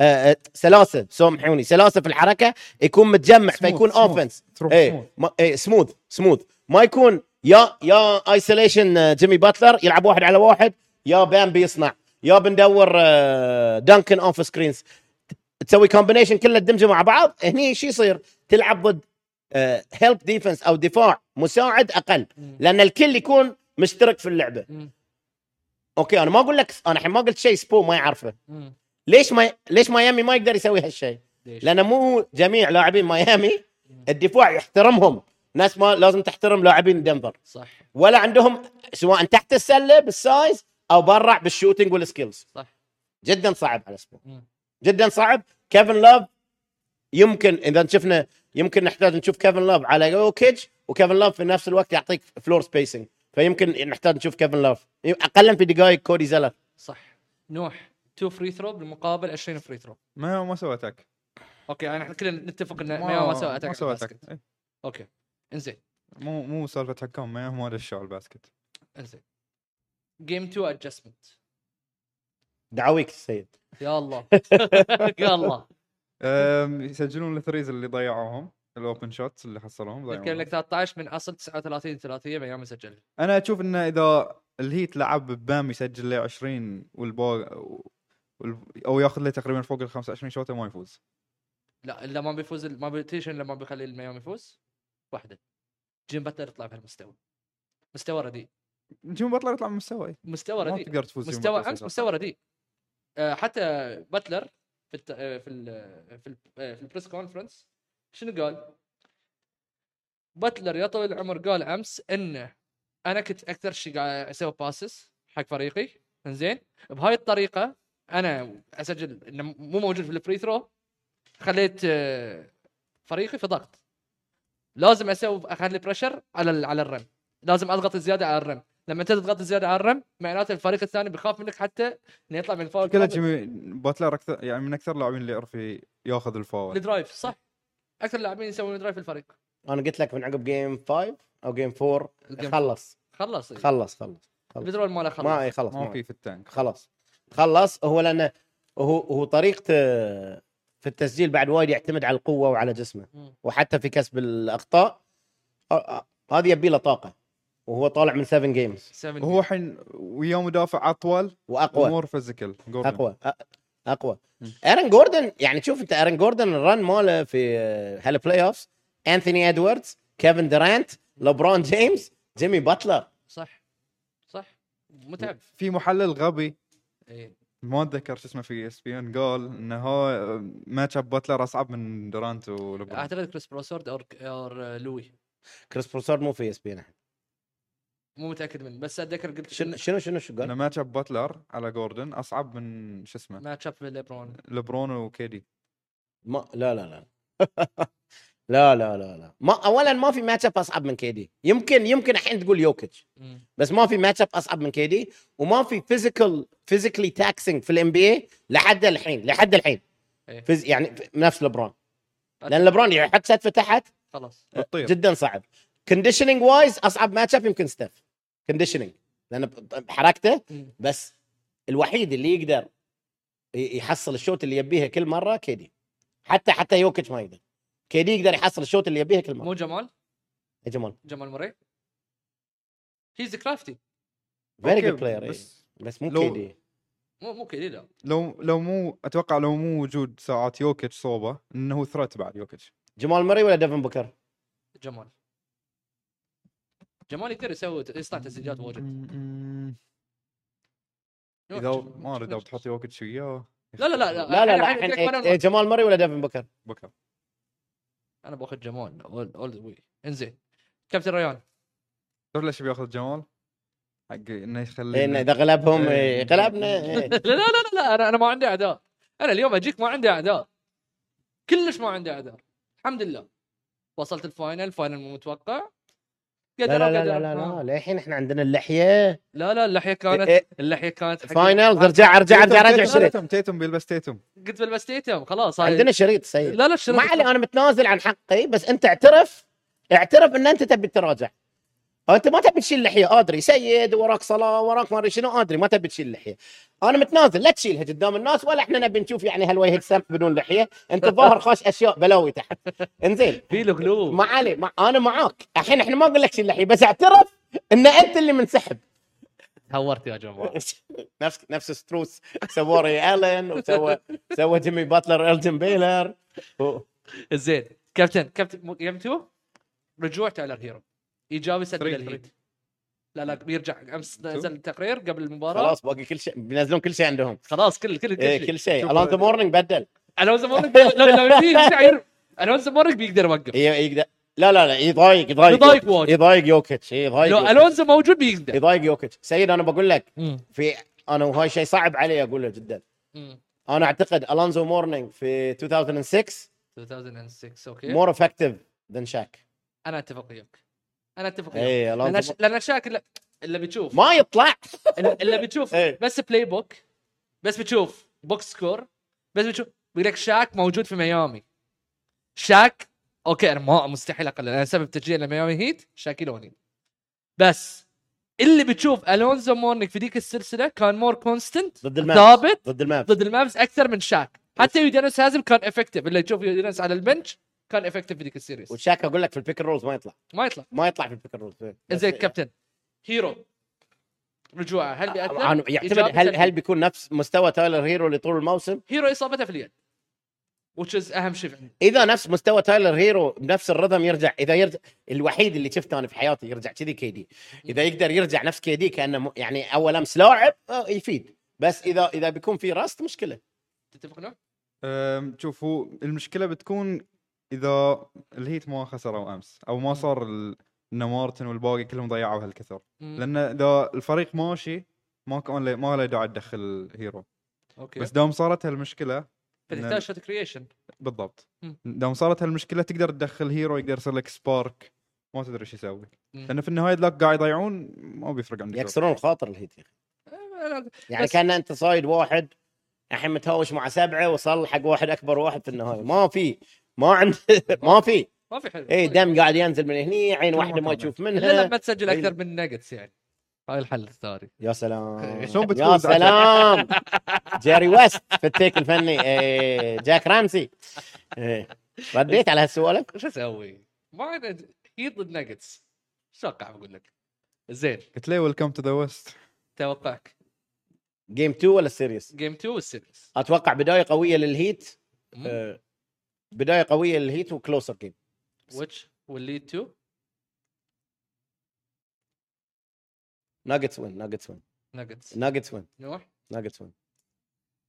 آه آه، سلاسة سامحوني سلاسة في الحركة يكون متجمع smooth، فيكون smooth. offense إيه smooth. إيه smooth smooth ما يكون يا يا isolation جيمي باتلر يلعب واحد على واحد يا بام بيصنع يا بندور آه، دانكن off screens تسوي combination كله تدمجه مع بعض هني شو يصير تلعب ضد help defense أو دفاع مساعد أقل. لأن الكل يكون مشترك في اللعبة. أوكي أنا ما أقول لك أنا الحين ما قلت شيء سبو ما يعرفه. ليش ما ليش ميامي ما يقدر يسوي هالشيء؟ لأن مو جميع لاعبين ميامي الدفاع يحترمهم ناس ما لازم تحترم لاعبين دنفر صح ولا عندهم سواء تحت السلة بال size أو برا بال shooting وال skills. صح. جدا صعب على سبو. جدا صعب. كيفن لوف يمكن إذا شفنا يمكن نحتاج نشوف كيفن لوف على يوكيتش وكيفن لوف في نفس الوقت يعطيك floor spacing فيمكن نحتاج نشوف كيفن لوف. اقلا في دقائق كودي زلر صح. نوح two free throw بالمقابل 20 free throw ما ما سوى attack أوكي يعني إحنا كلنا نتفق إن ميامي ما سوى attack ما سوى. attack. أوكي إنزين. مو مو سالفة حكام ما ما دشوا على الباسكت. إنزين. game 2 adjustment دعويك السيد. يا الله. يا الله. أم، يسجلون ال threes اللي ضيعوهم ال open shots اللي حصلوهم يمكن ضيعوهم لك 13 من أصل 39 ثلاثيه ميامي سجل أنا أشوف انه إذا ال Heat لعب بام يسجل له 20 والبو وال- أو ياخذ له تقريبا فوق ال 25 شوطه ما يفوز. لا إلا ما بيفوز ما بيتيش الا ما بيخلي الميامي يفوز؟ واحدة. جيمي باتلر يطلع بهالمستوى. مستوى رديء. جيمي باتلر يطلع من مستوى مستوى ما رديء. تقدر تفوز مستوى باتلر امس. مستوى رديء. آه، حتى باتلر في الت... آه، في ال... في ال... آه، في ال press conference شنو قال؟ باتلر يا طويل العمر قال أمس انه أنا كنت أكثر شيء قاعد أسوي passes حق فريقي. إنزين؟ بهاي الطريقة أنا أسجل إنه مو موجود في ال free throw خليت آه، فريقي في ضغط. لازم أسوي أخلي pressure على على ال rim لازم أضغط زيادة على ال rim لما انت تضغط زيادة على ال rim معناته الفريق الثاني بيخاف منك حتى إنه يطلع من الفاول. كذا كله جيمي باتلر أكثر يعني من أكثر اللاعبين اللي يعرف ياخذ الفاول. ال drive صح. أكثر لاعبين يسوون drive في الفريق. أنا قلت لك من عقب game 5 أو game 4 ال game خلص. خلص خلص خلص البترول ماله خلص. ما اي خلص ما في في ال tank. خلاص خلص. هو لأنه هو هو طريقته في التسجيل بعد وايد يعتمد على القوة وعلى جسمه. وحتى في كسب الأخطاء آه، آه، هذه يبي له طاقة. وهو طالع من 7 games seven وهو الحين وياه مدافع أطول وأقوى. و more physical. أقوى. أقوى. ايرن جوردن يعني شوف أنت ايرن جوردن ال run ماله في هال playoff انثوني ادواردز كيفن دورانت لبرون جيمس جيمي باتلر صح. صح. متعب. في محلل غبي. إيه. ما أتذكر شو اسمه في ESPN. قال إنه هو matchup باتلر أصعب من دورانت ولبرون أعتقد كريس بروسورد أو أو لوي كريس بروسورد مو في ESP مو متأكد منه بس أتذكر قلت شنو شنو؟ شنو شو انه قال؟ matchup باتلر على جوردن أصعب من شو اسمه؟ matchup ليبرون لبرون و KD ما لا لا لا. لا لا لا لا. ما اولا ما في matchup أصعب من KD يمكن يمكن الحين تقول يوكيتش. بس ما في matchup أصعب من KD وما في physical physically taxing في ال NBA لحد الحين لحد الحين. إيه. phys- يعني نفس لبرون لأن لبرون يحط سدفه تحت خلاص. بتطير جدا صعب. conditioning wise أصعب matchup يمكن ستيف conditioning لأن حركته. بس. الوحيد اللي يقدر يحصل ال shot اللي يبيها كل مرة KD. حتى حتى يوكيتش ما يقدر. KD يقدر يحصل ال shot اللي يبيها كل مرة. مو جمال؟ يا جمال. جمال مري he's crafty very good player بس بس مو لو- KD. مو مو كذي لا. لو لو مو أتوقع لو مو وجود ساعات يوكيتش صوبة إنه هو threat بعد يوكيتش. جمال مري ولا ديفن بوكر؟ جمال. جمال يقدر يسوي يصنع تسديدات واجد. إذا ما ادري اذا بتحط يوكيتش وياه لا لا لا لا لا لا الحين إيه- إيه، جمال مري ولا ديفن بوكر؟ بكر أنا بأخذ جمال all all the way انزين. كابتن ريان. تعرف ليش بيأخذ جمال؟ حق إنه إيه، يخلي إنه إذا غلبهم إيه. إيه، غلبنا إيه. لا لا لا لا أنا أنا ما عندي اعداء أنا اليوم أجيك ما عندي اعداء كلش ما عندي اعداء الحمد لله. وصلت ال final final مو متوقع. لا قدر لا لا. لا لا آه. للحين إحنا عندنا اللحية. لا لا اللحية كانت إيه. اللحية كانت حق- final ارجع ارجع ارجع ارجع الشريط تيتم تيتم بيلبس تيتم. قلت بلبس تيتم خلاص عندنا شريط سيد لا لا الشريط ما علي أنا متنازل عن حقي بس أنت اعترف اعترف إن أنت تبي تراجع. أنت ما تبي تشيل اللحيه أدري. سيد وراك صلاة وراك ما أدري شنو. أدري. ما تبي تشيل اللحيه أنا متنازل. لا تشيلها قدام الناس ولا إحنا نبي نشوف يعني هالوجه السمح بدون لحية. أنت ظاهر خاش أشياء بلاوي تحت. إنزين. في له قلوب. ما علي. ما أنا معاك. الحين إحنا ما أقول لك شيل اللحيه بس اعترف إن أنت اللي منسحب. هورت يا جماعة. نفس نفس ستروس. سوى ري الن وسوى سوى جيمي باتلر إلجن بيلر. زين. كابتن كابتن جيم 2 رجوع تايلر هيرو إيجابي سدد الهيت لا لا بيرجع. أمس نزل تقرير قبل المباراة. خلاص باقي كل شيء بينزلون كل شيء عندهم. خلاص كل كل كل إيه شيء. كل شيء. الونزو مورنينج بدل. الونزو لو لو في سعير الونزو مورنينج بيقدر يوقف. ي- يقدر. لا لا لا يضايق يضايق. يضايق واجد. يضايق يوكيتش يضايق لو يوكيتش. الونزو موجود بيقدر. يضايق يوكيتش. سيد أنا بقول لك. في أنا وهاي شيء صعب علي أقوله جدا. أنا أعتقد الونزو مورنينج في 2006 2006 أوكي. more effective than شاك أنا أتفق وياك. أنا أتفق وياك اي لأن لأن شاك اللي, بتشوف. ما يطلع. اللي بتشوف. إيه. بس playbook بس بتشوف. box score بس بتشوف. بيقول لك شاك موجود في ميامي. شاك أوكي أنا ما مستحيل أقلل. أنا سبب تشجيع لميامي Heat شاكيل اونيل بس اللي بتشوف ألونزو مورنينج في ذيك السلسلة كان more consistent ضد المافس. ثابت ضد المافس. ضد المافس أكثر من شاك. حتى يودونيس هازلم كان effective اللي تشوف يودونيس على ال bench كان effective في ذيك ال series وشاك أقول لك في ال pick rolls ما يطلع. ما يطلع. ما يطلع في ال pick rolls زين كابتن هيرو. رجوعه هل بيأثر؟ عن- يعتمد إيجابي هل سلبي؟ هل بيكون نفس مستوى تايلر هيرو لطول الموسم؟ هيرو إصابته في اليد which is أهم شيء عندي إذا نفس مستوى تايلر هيرو بنفس ال rhythm يرجع إذا يرجع الوحيد اللي شفته أنا في حياتي يرجع كذي KD إذا يقدر يرجع نفس KD كأنه م- يعني أول أمس لاعب آه، يفيد. بس اذا إذا بيكون في rust مشكلة. تتفقون؟ أم، شوف هو المشكلة بتكون إذا ال Heat ما خسروا أمس أو ما صار ال- ان مارتن والباقي كلهم ضيعوا هالكثر مم. لأن إذا الفريق ماشي ما كان ما له داعي تدخل هيرو okay. بس دام صارت هالمشكلة فتحتاج shot creation بالضبط. دام صارت هالمشكلة تقدر تدخل هيرو يقدر يصير لك spark ما تدري إيش يسوي. لأن في النهاية ذاك قاعد يضيعون ما بيفرق عندك. يكسرون الخاطر ال Heat يا أخي. يعني بس- كأن أنت صايد واحد الحين متهاوش مع سبعة وصل حق واحد أكبر واحد في النهاية. ما في. ما عند ما في. ما في حل اي دم قاعد ينزل من هني عين واحدة ما. تشوف إلا منها لما تسجل إيه. أكثر من ناجتس يعني. هاي الحل الثاني. يا سلام. شلون يا سلام. جيري ويست في التيك الفني. إيه، جاك رامسي. إيه. رديت على هالسؤال شو أسوي؟ ما عندنا هي ضد ناجتس شو أتوقع بقول لك؟ زين. قلت له ويلكم تو ذا ويست توقعك. جيم 2 ولا السيريس جيم 2 والسيريس أتوقع بداية قوية للهيت. مم. بداية قوية لل Heat و closer game which will lead to Nuggets win Nuggets win Nuggets Nuggets win نوح Nuggets win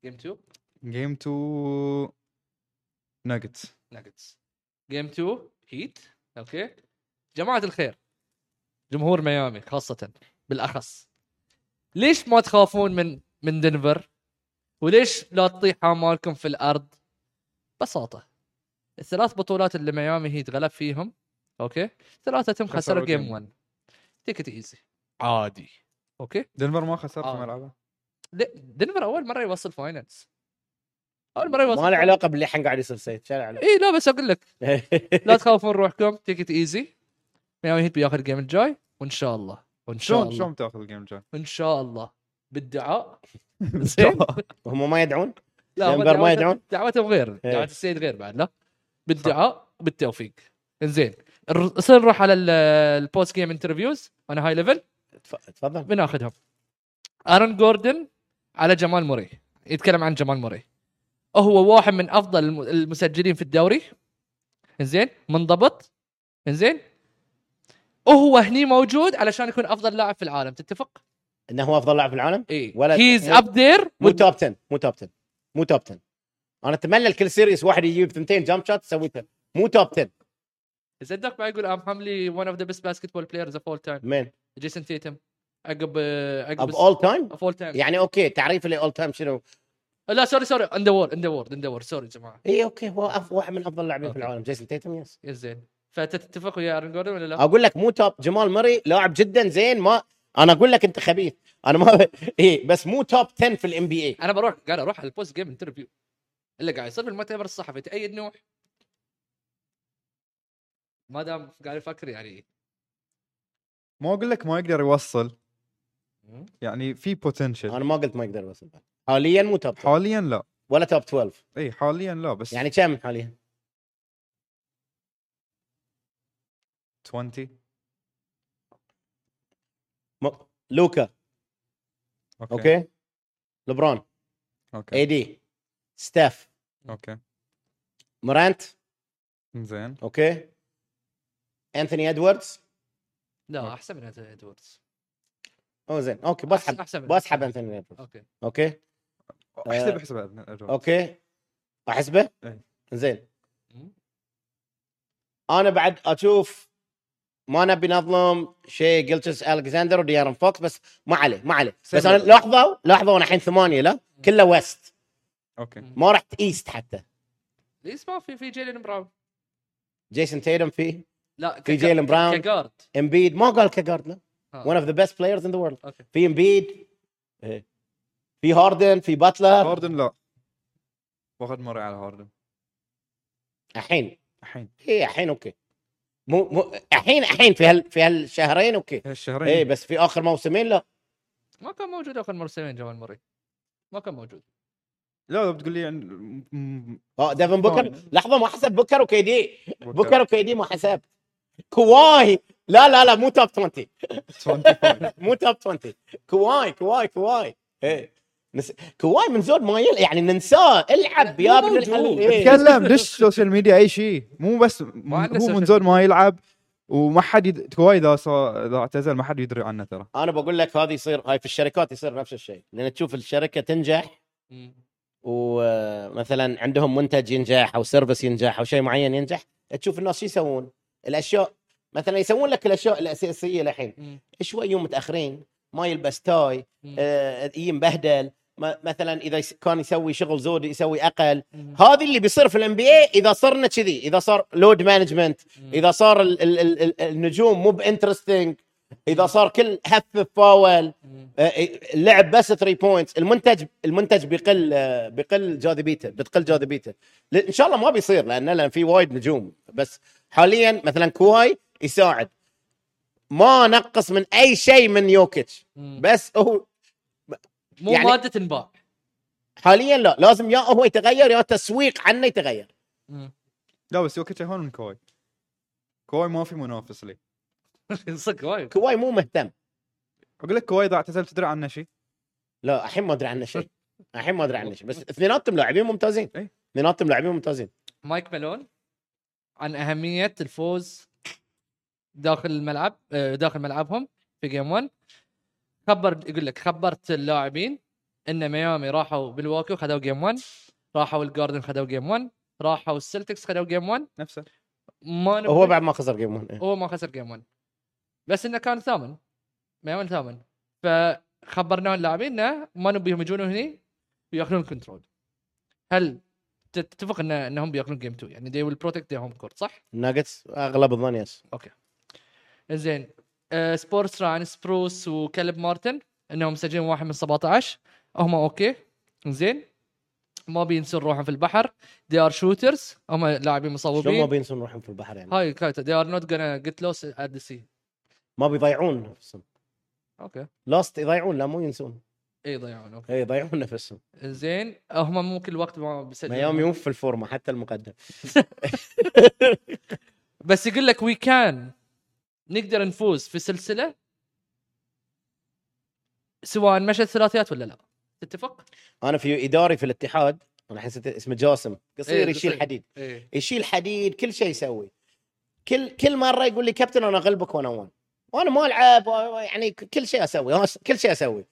game 2 game 2 Nuggets Nuggets game 2 Heat okay جماعة الخير. جمهور ميامي خاصة بالأخص. ليش ما تخافون من من دنفر؟ وليش لا تطيح امالكم في الأرض؟ ببساطه الثلاث بطولات اللي ميامي Heat غلب فيهم okay؟ ثلاثتهم خسروا game game 1 take it easy عادي. okay؟ دنفر ما خسر آه. في ملعبه. لا، دنفر أول مرة يوصل finals أول مرة يوصل ما له علاقة باللي الحين قاعد يصير سيد شو له علاقة؟ اي لا بس أقول لك. لا تخافون روحكم. take it easy ميامي Heat بياخذ ال game الجاي وإن شاء الله. وإن شاء الله. شلون بتاخذ ال game الجاي؟ ان شاء الله. بالدعاء. زين. هم ما يدعون؟ لا دنفر ما دعوتهم- يدعون؟ دعوتهم غير. إيه. دعوة السيد غير بعد لا؟ بالدعاء وبالتوفيق انزين الر- صير نروح على ال- ال post game interviews أنا هاي level تف- تفضل. بناخذهم. ارون جوردن على جمال موري. يتكلم عن جمال موري. هو واحد من أفضل الم- المسجلين في الدوري. زين منضبط. زين وهو هني موجود علشان يكون أفضل لاعب في العالم تتفق؟ إنه هو أفضل لاعب في العالم؟ اي ولا- he's up there مو top 10 مو top 10 مو top 10 أنا اتمنى الكل series واحد يجيب ثنتين jump shot سويته. مو top 10 صدق ما يقول ام حملي one of the best basketball players of all time مين جيسون تيتم عقب عقب اوف اول تايم اوف اول تايم يعني okay تعريف اللي all time شنو؟ لا sorry sorry in the world in the world in the world sorry يا جماعة. إي okay هو أف- واحد من أفضل اللاعبين في. العالم. جيسون تيتم yes زين. فتتفق ويا أرن جوردن ولا لا؟ أقول لك مو top جمال مري لاعب جدا زين ما أنا أقول لك أنت خبيث. أنا ما إي بس مو top 10 في ال NBA أنا بروح قاعد أروح على ال post game interview اللي قاعد يصير في المؤتمر الصحفي تأيد نوح. ما دام قاعد يفكر يعني. ما أقول لك ما يقدر يوصل. يعني في potential أنا ما قلت ما يقدر يوصل. حاليا مو top 10 حاليا لا. ولا top 12 إي حاليا لا بس يعني كم حاليا؟ 20 م... لوكا. okay. okay. لبرون. okay. AD ستيف okay. مرانت زين. okay. أنثوني إدواردز. لا احسن من أنتوني إدواردز. أو زين. okay بسحب بسحب أنثوني إدواردز. okay. okay. احسب آه. أحسب أدنى- okay. أحسبه؟ إيه. زين. أنا بعد أشوف ما نبي نظلم شيء جلجس الكساندر وديارن فوكس بس ما عليه ما عليه. بس. أنا لحظة لحظة وأنا الحين ثمانية لا؟ كله West. okay. ما رحت East حتى. ليش ما في في جيلين براون؟ جيسون تيدم فيه لا في جيلن براون. ك guard. امبيد ما قال ك guard لا. one of the best players in the world في امبيد. في هاردن في باتلر هاردن لا. واخذ مرة على هاردن الحين. الحين. إيه الحين okay. مو مو الحين الحين في هال في هالشهرين okay. هالشهرين. إيه بس في آخر موسمين لا. ما كان موجود آخر موسمين جمال موري. ما كان موجود. لا لو بتقول لي م- آه ديفن بوكر. لحظة ما حسب بوكر و KD؟ بوكر. و KD ما حسب كواي. لا لا لا مو top 20 25. مو top 20 كواي كواي كواي. إيه. نس... كواي من زود ما يل... يعني ننساه. العب لا، يا ابن. تكلم دش social media أي شيء؟ مو بس هو من زود ما يلعب وما حد يد... كواي إذا صار إذا اعتزل ما حد يدري عنه ترى. أنا بقول لك هذه يصير هاي في الشركات يصير نفس الشيء. لأن تشوف الشركة تنجح. ومثلا عندهم منتج ينجح أو service ينجح أو شيء معين ينجح تشوف الناس شو يسوون الأشياء مثلا يسوون لك الأشياء الأساسية الحين. شوي يوم متأخرين ما يلبس tie. آه، مبهدل مثلا إذا كان يسوي شغل زود يسوي أقل. هذا اللي بيصير في ال NBA إذا صرنا كذي إذا صار load management. إذا صار ال ال ال ال النجوم مو interesting إذا صار كل half foul مم. آه، اللعب بس 3 points المنتج المنتج بيقل بيقل جاذبيته بتقل جاذبيته إن شاء الله ما بيصير لأن لأن في وايد نجوم. بس حاليا مثلا كواي يساعد. ما نقص من أي شيء من يوكيتش. بس هو مو يعني- مادة تنباع حاليا لا لازم يا هو يتغير يا تسويق عنه يتغير. لا بس يوكيتش اهون من كواي. كواي ما في منافس لي. صدق وايد. كواي مو مهتم. أقول لك كواي إذا اعتزل تدري عنه شيء؟ لا الحين ما أدري عنه شيء. الحين ما أدري عنه شيء بس اثنيناتهم لاعبين ممتازين. إي. اثنيناتهم لاعبين ممتازين. مايك مالون عن أهمية الفوز داخل الملعب آه، داخل ملعبهم في game 1 خبر يقول لك خبرت اللاعبين إن ميامي راحوا بالواكي وخذوا game 1 راحوا الجاردن خذوا game 1 راحوا السلتكس خذوا game 1 نفسه. ما هو بعد ما خسر جيم 1 هو ما خسر جيم 1 بس إنه كان ثامن. ميامي ثامن. فخبرنا اللاعبين إنه ما نبيهم يجون هني ويأخذون كنترول هل تتفق ان إنهم بيأخذون جيم 2 يعني they will protect their home court صح؟ الناجتس أغلب الظن يس زين آه سبورتس عن سبروس وكلب مارتن إنهم مسجلين واحد من 17 هم أوكي. زين ما بينسون روحهم في البحر. They are shooters. هم لاعبين شلون ما مصوبين بينسون روحهم في البحر يعني؟ هاي كايتا. They are not gonna get lost at the sea. ما بيضيعون نفسهم. أوكي. لاست يضيعون لا مو ينسون. اي ضيعون أوكي. اي يضيعون نفسهم. زين هم مو كل وقت ما بيسجلون ميامي مو في الفورمة حتى المقدم. بس يقول لك وي كان نقدر نفوز في سلسلة؟ سواء مشت ثلاثيات ولا لا. تتفق؟ أنا في إداري في الاتحاد أنا حسيت اسمه جاسم. قصير إيه، يشيل. حديد. إيه. يشيل حديد كل شيء يسوي. كل كل مرة يقول لي كابتن أنا أغلبك 1 1 وأنا ما ألعب يعني كل شيء أسوي كل شيء أسوي.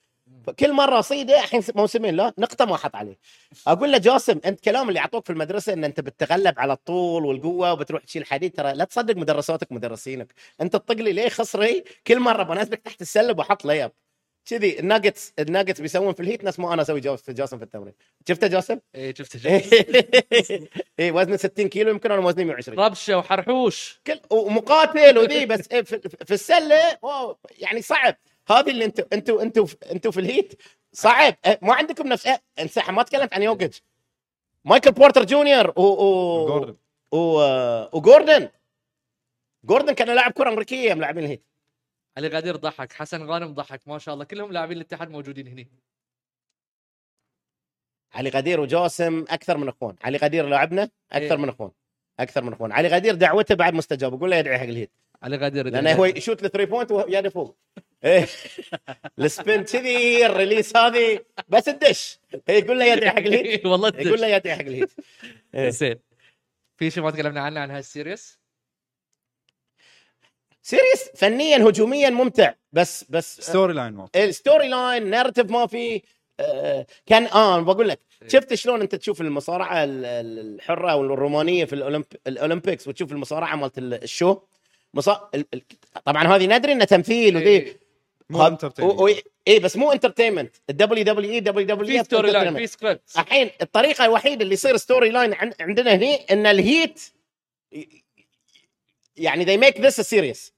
كل مرة اصيده الحين موسمين لا نقطة ما أحط عليه. أقول له جاسم أنت كلام اللي اعطوك في المدرسة إن أنت بتتغلب على الطول والقوة وبتروح تشيل حديد ترى لا تصدق مدرساتك مدرسينك. أنت تطق لي ليه خصري؟ كل مرة بنزلك تحت السله وأحط ليب. كذي الناجتس الناجتس بيسوون في الهيت نفس ما أنا أسوي في جاسم في التمرين. شفته جاسم؟ إيه شفت اي وزنه 60 كيلو يمكن أنا وزني 120 ربشه وحرحوش. كل ومقاتل وذي بس إيه في, في السلة يعني صعب. هذه اللي أنتم أنتم أنتم أنتم في الهيت صعب. إيه، ما عندكم نفس إيه، انسحب ما تكلمت عن يوكيتش مايكل بورتر جونيور و و جوردن و وجوردن. جوردن كان لاعب كرة أمريكية ملاعبين الهيت علي غدير ضحك حسن غانم ضحك ما شاء الله كلهم لاعبين الاتحاد موجودين هني. علي غدير وجاسم أكثر من أخوان. علي غدير لاعبنا أكثر إيه. من أخوان أكثر من أخوان. علي غدير دعوته بعد مستجاب يقول له يدعي حق الهيت. علي غدير لأنه هو يشوت ال three point ويده فوق. إيه. ال spin كذي ال release هذه بس الدش يقول له يدعي حق الهيت. والله يقول له يدعي حق الهيت. إيه. زين. في شيء ما تكلمنا عنه عن هال series series فنيا هجوميا ممتع. بس بس story line ما ال story line narrative ما في. آه، كان آه بقول لك شفت شلون أنت تشوف المصارعة ال- ال- الحرة أو الرومانيه في الأولمب... ال Olympics وتشوف المصارعة مالت ال- ال show؟ مصا... طبعا هذه ندري إنه تمثيل وذي. إيه. مو هذا- entertaining. و- و- اي بس مو entertainment الدبليو دبليو اي دبليو دبليو في story line في سكريبت الحين الطريقة الوحيدة اللي يصير story line عن- عندنا هني إن الهيت يعني they make this a series.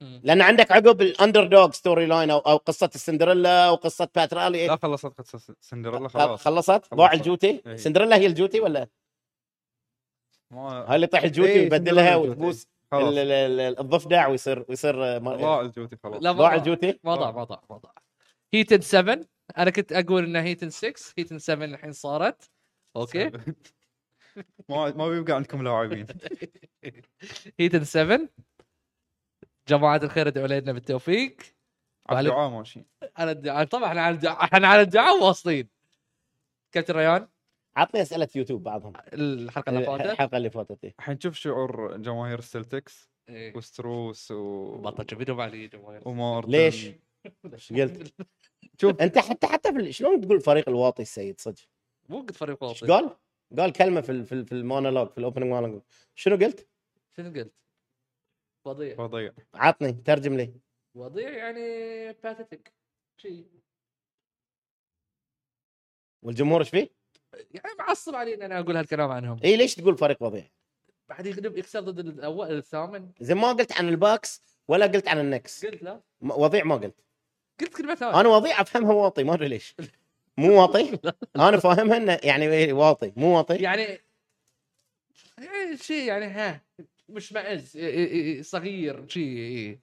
لأن عندك عقب ال underdog story line أو أو قصة السندريلا وقصه بات رالي لا خلصت قصة سندريلا خل- خلاص. خلصت؟ ضاع. الجوتي؟ إيه. سندريلا هي الجوتي ولا؟ ما هاي اللي يطيح الجوتي إيه، ويبدلها. وتبوس الضفدع ويصير ويصير ما- ضاع الجوتي خلاص. ضاع الجوتي ما ضاع ما ضاع ما ضاع هيتن 7 أنا كنت أقول إنها هيتن 6 هيتن 7 الحين صارت. أوكي. ما ما بيبقى عندكم لاعبين. هيتن 7 جماعة الخير ادعوا لنا بالتوفيق. على الدعاء ماشي. على الدعاء. طبعا إحنا على الدعاء إحنا على الدعاء واصلين. كابتن ريان. عطني أسئلة يوتيوب بعضهم. الحلقة اللي فاتت. الحلقة اللي فاتت إيه. الحين شوف شعور جماهير السلتكس إيه. وستروس و... بطل جبينهم علي جماهير ومارتن. ليش؟ إيش قلت؟ شوف. أنت حتى حتى في شلون تقول فريق الواطي السيد؟ صدق؟ مو قلت فريق إيش واطي قال؟ قال كلمة في ال- في ال- في المونولوج في ال opening monologue شنو قلت؟ شنو قلت؟ وضيع. وضيع. عطني ترجم لي. وضيع يعني pathetic شيء والجمهور إيش فيه؟ يعني معصب علي ان أنا أقول هالكلام عنهم. إي ليش تقول فريق وضيع؟ بعد يغلب يخسر ضد الأول الثامن. زي ما قلت عن الباكس ولا قلت عن النكس. قلت لا. وضيع ما قلت. قلت كلمة ثانية. أنا وضيع أفهمها واطي ما أدري ليش. مو واطي. أنا فاهمها إنه يعني إيه واطي مو واطي. يعني يعني شيء يعني ها مش معز إي- إي- إي- صغير شيء.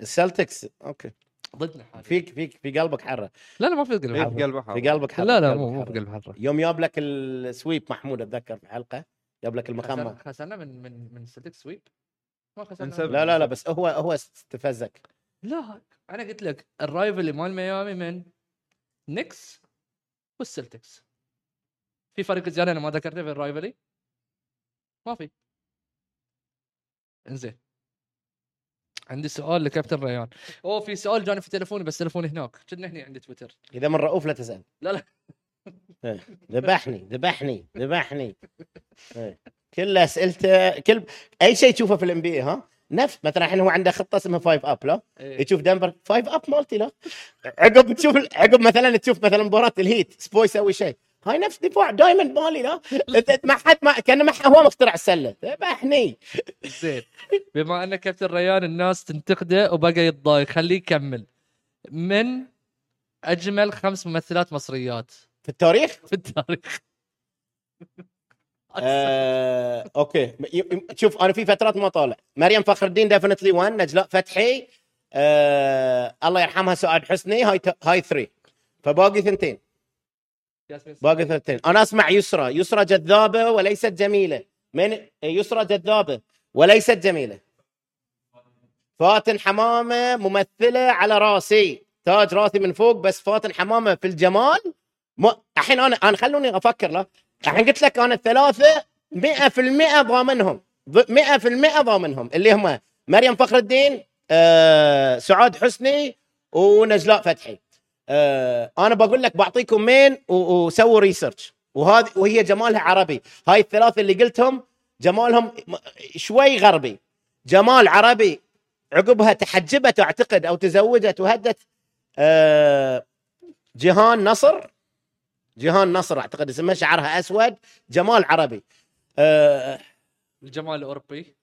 السلتكس أوكي. ضدنا حاليا. فيك فيك في قلبك حرة. لا لا ما في قلب إيه، حرة. في قلبه في حرب قلبك حرة لا لا قلبك مو مو. في قلب حرة. يوم جاب لك السويب محمود أتذكر في حلقة جاب لك المخمه خسرنا من من من سلتك sweep؟ ما خسرنا. لا لا لا بس هو هو استفزك. لا أنا قلت لك ال rival مال ميامي من نيكس والسلتكس. في فريق زيادة أنا ما ذكرته في ال rivalry؟ ما في. إنزين. عندي سؤال لكابتن ريان. أوه في سؤال جاني في تليفوني بس تليفوني هناك. كنا هنا عندي تويتر. إذا من رؤوف لا تسال لا لا. إيه. ذبحني ذبحني ذبحني. إيه. كل أسئلته كل أي شيء تشوفه في ال NBA ها؟ نفس مثلا الحين هو عنده خطة اسمها five out لا؟ إيه. تشوف دنفر five out مالتي لا؟ عقب تشوف عقب مثلا تشوف مثلا مباراة الهيت سبو يسوي شيء. هاي نفس دفاع diamond مالي لا؟ ما حد ما كان ما هو مخترع السلة. ذبحني زين. بما أن كابتن ريان الناس تنتقده وبقى يتضايق خليه يكمل. من أجمل خمس ممثلات مصريات؟ في التاريخ؟ في التاريخ. آه، أوكي. شوف أنا في فترات ما طالع. مريم فخر الدين definitely 1 نجلاء فتحي. آه، الله يرحمها سعاد حسني. هاي ت- هاي 3 فباقي ثنتين. باقي ثنتين. أنا أسمع يسرى يسرى جذابة وليست جميلة. من؟ يسرى جذابة وليست جميلة. فاتن حمامة ممثلة على راسي. تاج راسي من فوق بس فاتن حمامة في الجمال. م... الحين أنا أنا خلوني أفكر لا. الحين قلت لك أنا الثلاثة 100% ضامنهم. ض- 100% ضامنهم. اللي هم مريم فخر الدين آه، سعاد حسني ونجلاء فتحي. آه، أنا بقول لك بعطيكم مين وسووا ريسيرش وهذه وهي جمالها عربي. هاي الثلاثة اللي قلتهم جمالهم شوي غربي. جمال عربي عقبها تحجبت أعتقد أو تزوجت وهدت آه، جيهان نصر. جيهان نصر أعتقد اسمها شعرها أسود جمال عربي. آه، الجمال الأوروبي.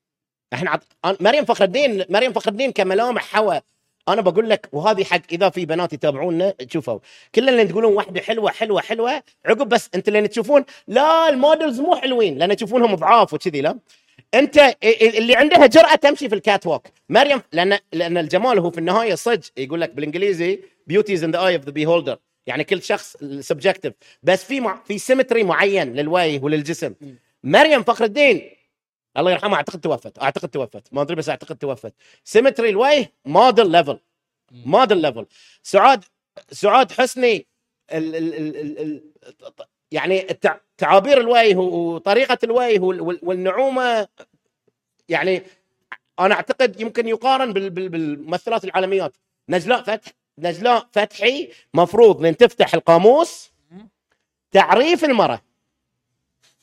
إحنا عط... مريم فخر الدين مريم فخر الدين كملامح حوا. أنا بقول لك وهذه حق إذا في بنات يتابعونا شوفوا. كل اللي تقولون واحدة حلوة حلوة حلوة عقب بس أنت اللي تشوفون لا المودلز مو حلوين. لأن تشوفونهم ضعاف وكذي لا. أنت اللي عندها جرأة تمشي في ال catwalk مريم لأن لأن الجمال هو في النهاية صج. يقول لك بالإنجليزي beauty is in the eye of the beholder يعني كل شخص subjective بس في مع... في symmetry معين للوجه وللجسم. مريم فخر الدين. الله يرحمها أعتقد توفت أعتقد توفت. ما أدري بس أعتقد توفت. symmetry الوجه model level model level سعاد سعاد حسني ال ال ال ال ال يعني التع- تعابير الوجه وطريقة الوجه وال- وال- والنعومة. يعني أنا أعتقد يمكن يقارن بال- بال- بالممثلات العالميات. نجلاء فتح نجلاء فتحي مفروض من تفتح القاموس تعريف المرأة.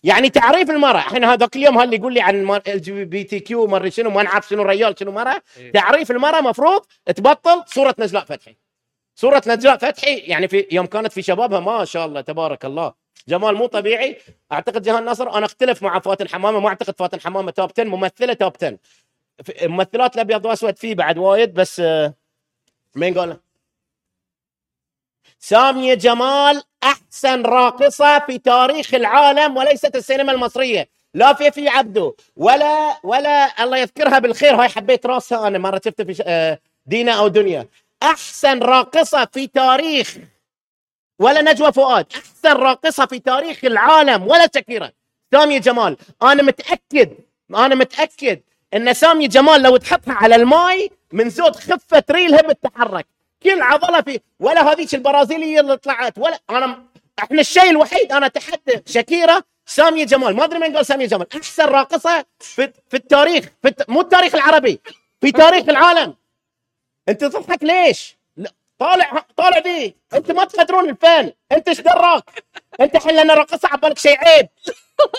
يعني تعريف المرأة. الحين هذاك اليوم اللي يقول لي عن ال جي بي تي كيو ما شنو ما نعرف شنو ريال شنو مرأة. إيه. تعريف المرأة مفروض تبطل صورة نجلاء فتحي. صورة نجلاء فتحي يعني في يوم كانت في شبابها ما شاء الله تبارك الله. جمال مو طبيعي. أعتقد جهان نصر أنا أختلف مع فاتن حمامة ما أعتقد فاتن حمامة توب 10 ممثلة توب 10 في- ممثلات الأبيض وأسود فيه بعد وايد بس آه، مين قال سامية جمال أحسن راقصة في تاريخ العالم وليست السينما المصرية. لا في في عبده. ولا ولا الله يذكرها بالخير. هاي حبيت راسها أنا مرة شفتها في آه، دينا أو دنيا. أحسن راقصة في تاريخ ولا نجوى فؤاد. أحسن راقصة في تاريخ العالم ولا شكيره سامية جمال. أنا متاكد أنا متأكد إن سامية جمال لو تحطها على الماي من زود خفة ريلها بتتحرك. كل عضلة في ولا هذيك البرازيلية اللي طلعت ولا أنا إحنا الشيء الوحيد أنا اتحدى شكيره سامية جمال. ما أدري من قال سامية جمال. أحسن راقصة في, في التاريخ في الت... مو التاريخ العربي في تاريخ العالم. أنت تضحك ليش؟ طالع طالع ذي أنت ما تقدرون الفن أنت إيش دراك؟ أنت الحين لنا رقصه عبالك شيء عيب.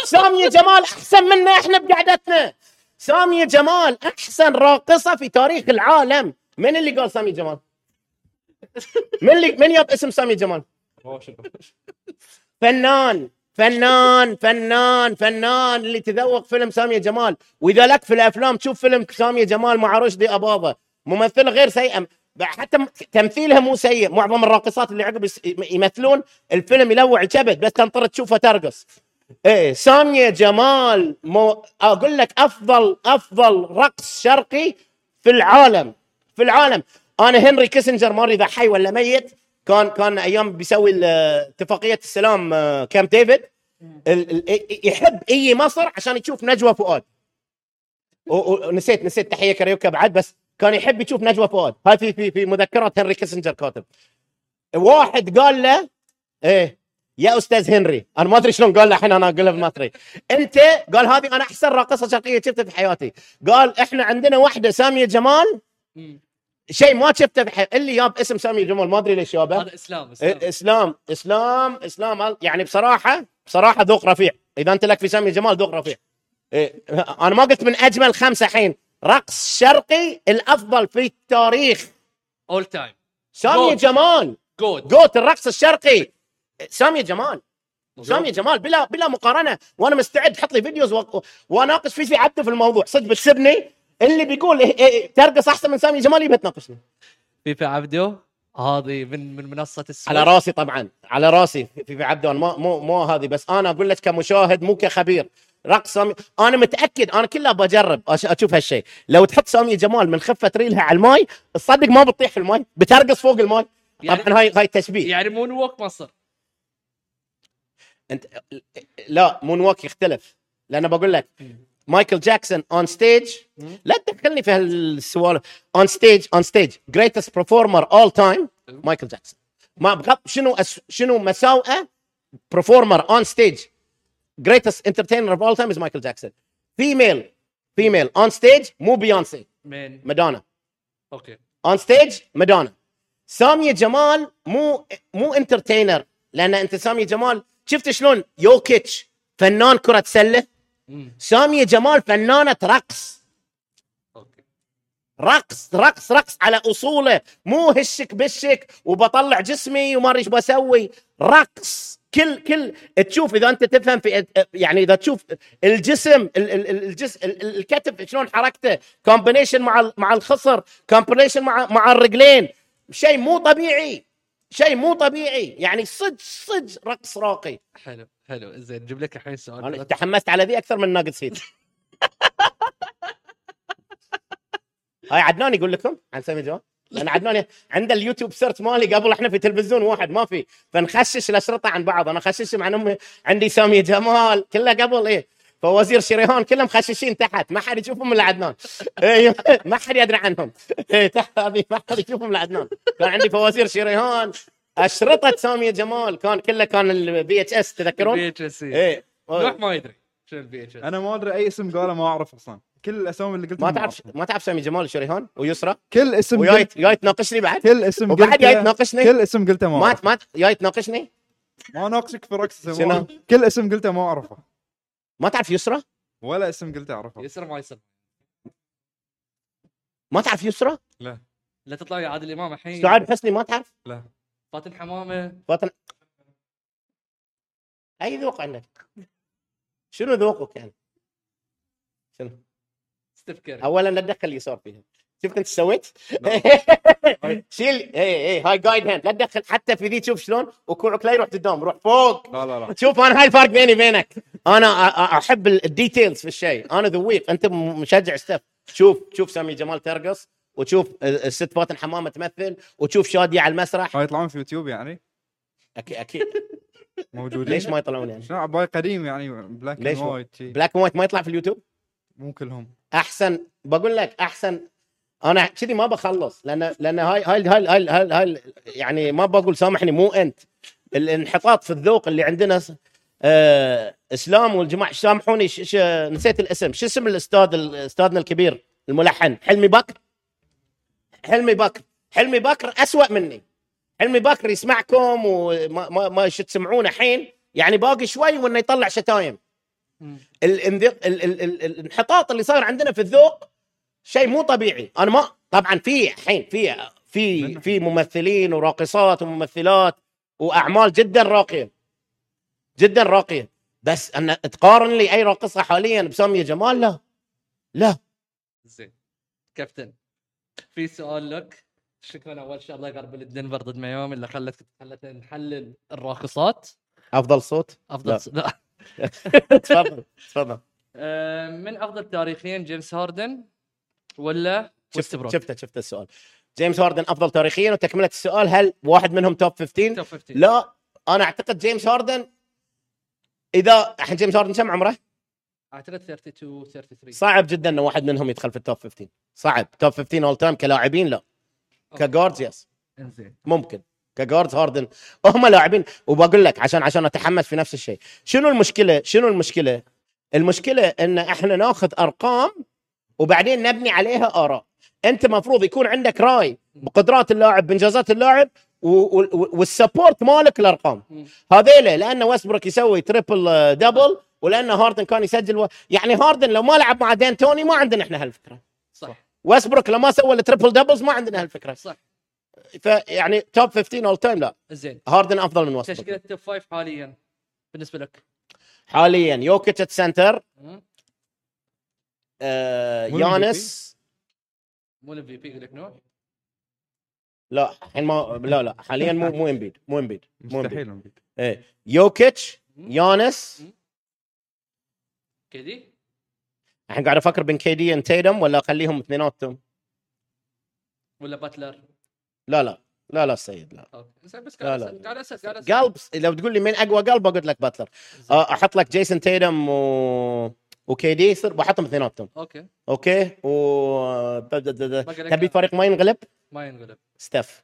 سامية جمال أحسن منا إحنا بقعدتنا. سامية جمال أحسن راقصة في تاريخ العالم. من اللي قال سامية جمال؟ من اللي من ياب اسم ساميه جمال؟ فنان فنان فنان فنان اللي تذوق فيلم سامية جمال. وإذا لك في الأفلام تشوف فيلم سامية جمال مع رشدي أباظة ممثله غير سيئه حتى تمثيلها مو سيء. معظم الراقصات اللي عقب يمثلون الفيلم يلوع الكبد بس تنطر تشوفها ترقص. إيه سامية جمال مو أقول لك افضل أفضل رقص شرقي في العالم. في العالم. أنا هنري كيسنجر ما إذا حي ولا ميت كان كان أيام بيسوي اتفاقية السلام آه، كامب ديفيد. يحب أي مصر عشان يشوف نجوى فؤاد. ونسيت نسيت تحية كاريوكا بعد بس كان يحب يشوف نجوى فؤاد. هاي في في في مذكرات هنري كيسنجر كاتب. واحد قال له إيه يا أستاذ هنري أنا ما أدري شلون قال له الحين أنا اقولها بالمصري أنت قال هذه أنا أحسن راقصه شرقية شفتها في حياتي. قال إحنا عندنا واحدة سامية جمال. شيء ما شفته اللي جاب اسم ساميه جمال ما أدري ليش جابه هذا إسلام إسلام. إسلام إسلام يعني بصراحة بصراحة ذوق رفيع. إذا أنت لك في سامي جمال ذوق رفيع. إيه، أنا ما قلت من أجمل خمسة حين. رقص شرقي الأفضل في التاريخ. all time سامي جود. جمال. GOAT GOAT الرقص الشرقي. سامي جمال. سامي جمال بلا بلا مقارنة. وأنا مستعد حط لي videos و- وأناقش في في عبده في الموضوع. صدق بتسبني اللي بيقول إيه إيه ترقص أحسن من سامي جمال يبي تناقشني. في في عبدو هذه من من منصة السويس. على راسي طبعا على راسي. في في عبده أنا ما مو مو هذه بس. أنا أقول لك كمشاهد مو كخبير. رقص سامي أنا متأكد أنا كلها بجرب أشوف هالشيء. لو تحط سامي جمال من خفة ريلها على الماي تصدق ما بتطيح في الماي؟ بترقص فوق الماي؟ يعني- طبعا هاي هاي تشبيه. يعني moonwalk مصر. انت لا moonwalk يختلف. لأن بقول لك مايكل جاكسون on stage لا تدخلني في هالسوالف. on stage on stage greatest performer all time مايكل جاكسون ما بغض شنو أس شنو مساوئه؟ performer on stage greatest entertainer of all time is مايكل جاكسون female female on stage مو بيونسي من مادونا أوكي on stage مادونا سامية جمال مو مو entertainer لأن أنت سامية جمال شفت شلون؟ يوكيتش فنان كرة سلة مم. سامية جمال فنانة رقص. رقص رقص رقص على أصوله. مو هشك بشك وبطلع جسمي وما أدري إيش بسوي. رقص. كل كل تشوف إذا أنت تفهم في يعني إذا تشوف الجسم ال- ال- ال- الجسم ال- ال- الكتف شلون حركته. combination مع مع الخصر. combination مع مع الرجلين. شيء مو طبيعي. شيء مو طبيعي. يعني صدق صدق رقص راقي. حلو. حلو زين نجيب لك الحين سؤال أنا تحمست على ذي أكثر من ناقص هيت هاي عدنان يقول لكم عن سامي جواد لأن عدنان عنده اليوتيوب search مالي قبل إحنا في تلفزيون واحد ما في. فنخشش الأشرطة عن بعض أنا خششهم عن أمي عندي سامي جمال كله قبل إيه. فوازير شريهان كلهم خششين تحت ما حد يشوفهم إلا عدنان. إيه، ما حد يدري عنهم. إيه، تحت هذه ما حد يشوفهم إلا عدنان. كان عندي فوازير شريهان أشرطة سامي جمال. كان كله كان ال VHS تذكرون؟ VHS إيه. نوح ما يدري شنو ال VHS أنا ما أدري أي اسم قاله ما أعرف أصلا. كل الأسامي اللي قلتها ما تعرف. ما تعرف سامي جمال وشريهان ويسرى كل اسم قلت جاي تناقشني بعد؟ كل اسم وبعد جاي تناقشني؟ كل اسم قلته ما ما أعرفه. ما جاي تناقشني؟ ما أناقشك في رقص كل اسم قلته ما أعرفه. ما تعرف يسرى ولا اسم قلته أعرفه. يسر ما يسر ما تعرف يسرى لا. لا تطلع يا عادل إمام الحين. سعاد حسني ما تعرف؟ لا. فاتن حمامة. فاتن أي ذوق عندك؟ شنو ذوقك يعني؟ شنو؟ ستيف كاري. اولا لا تدخل يسار فيها. شوف أنت سويت؟ شيل اي اي هاي guide hand لا تدخل حتى في ذي شوف شلون؟ وكوعك لا يروح قدام روح فوق. لا لا لا. شوف أنا هاي الفرق بيني وبينك. أنا أحب ال details في الشيء. أنا ذويق. أنت مشجع ستيف. شوف شوف سامي جمال ترقص. وتشوف الست فاتن حمامه تمثل وتشوف شاديه على المسرح. يطلعون في يوتيوب يعني؟ أكيد أكيد. موجودين. ليش ما يطلعون يعني؟ شنو عباي قديم يعني black and ليش white. black white ما يطلع في اليوتيوب؟ مو كلهم. أحسن بقول لك أحسن. أنا كذي ما بخلص لأن لأن هاي هاي هاي هاي, هاي, هاي يعني ما بقول سامحني مو أنت. الانحطاط في الذوق اللي عندنا آه إسلام والجماعة سامحوني؟ ش ش نسيت الاسم. شو اسم الأستاذ أستاذنا الكبير الملحن؟ حلمي بكر؟ حلمي بكر. حلمي بكر أسوأ مني. حلمي باكر يسمعكم وما ما, ما شو تسمعونه الحين؟ يعني باقي شوي وإنه يطلع شتايم. مم. الانذ- ال- ال- ال- الانحطاط اللي صاير عندنا في الذوق شيء مو طبيعي. أنا ما طبعا في الحين في في في ممثلين وراقصات وممثلات وأعمال جدا راقية. جدا راقية. بس أن تقارن لي أي راقصة حاليا بسامية جمال لا. لا. زين. كابتن. في سؤال لك. شكرا أول شيء الله يقرب الدنفر ضد ميامي اللي خلتك خلتنا نحلل الراقصات. أفضل صوت؟ أفضل لا. س... لا. تفضل تفضل. آه، من أفضل تاريخيا جيمس هاردن ولا شفت شفته شفت السؤال. جيمس هاردن أفضل تاريخيا وتكملة السؤال هل واحد منهم top 15 top 15 لا أنا أعتقد جيمس هاردن اذا الحين جيمس هاردن كم عمره؟ اعتقد 32 33 صعب جدا إن واحد منهم يدخل في ال top 15 صعب. top 15 all time كلاعبين لا. ك guards yes إنزين. ممكن. ك guards هاردن هم لاعبين. وبقول لك عشان عشان أتحمس في نفس الشيء. شنو المشكلة؟ شنو المشكلة؟ المشكلة إن إحنا ناخذ أرقام وبعدين نبني عليها آراء. أنت مفروض يكون عندك رأي بقدرات اللاعب بانجازات اللاعب وال support مالك الأرقام. هذيله لأن ويستبروك يسوي triple آه، double ولأن هاردن كان يسجل و... يعني هاردن لو ما لعب مع دانتوني ما عندنا إحنا هالفكرة. صح. ويستبروك لو ما سوى ال triple doubles ما عندنا هالفكرة. صح. فيعني top 15 all time لا. زين. هاردن أفضل من ويستبروك تشكيلة ال top 5 حاليا بالنسبة لك؟ حاليا يوكيتش center. آه يانس. مو ال MVP يقول لك نوع لا الحين ما لا لا حاليا مو مو امبيد مو امبيد امبيد مستحيل أمبيد. إيه. يوكيتش مم. يانس كذي الحين قاعد أفكر بين KD تيتم ولا أخليهم اثنيناتهم؟ ولا باتلر لا لا. لا لا السيد لا. okay. بس لا، قاعد لا. أسأل قاعد أسأل قاعد أسأل. قلب لو تقول لي مين أقوى قلب أقول لك باتلر. آه، أحط لك جيسون تيتم و... و KD يصير بحطهم اثنيناتهم. okay. okay? و تبي فريق ما ينغلب؟ ما ينغلب. ستيف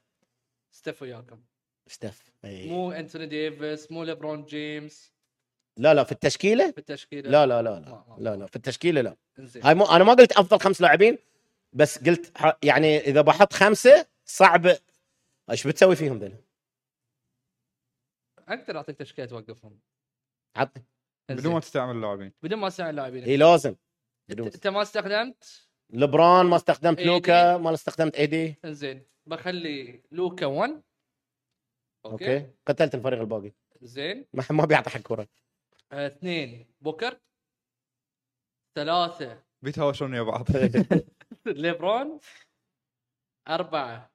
ستيف وياكم. ستيف إيه. مو انتوني ديفيس مو ليبرون جيمس لا لا في التشكيلة؟ في التشكيلة لا لا. لا لا ما- ما- لا لا في التشكيلة لا. إنزين. هاي مو أنا ما قلت أفضل خمس لاعبين بس قلت ح- يعني إذا بحط خمسة صعب. إيش بتسوي فيهم ذول؟ أقدر أعطيك تشكيلة توقفهم. عطني. بدون ما تستعمل اللاعبين. بدون ما اسمع اللاعبين. اي لازم. أنت بدون أنت ما استخدمت؟ ليبرون ما استخدمت AD. لوكا ما استخدمت AD إنزين. بخلي لوكا 1 okay, okay. قتلت الفريق الباقي. زين ما ما بيعطي حق كورة. آه، اثنين. بوكر؟ ثلاثة. بيتهاوشون ويا بعض. ليبرون؟ أربعة.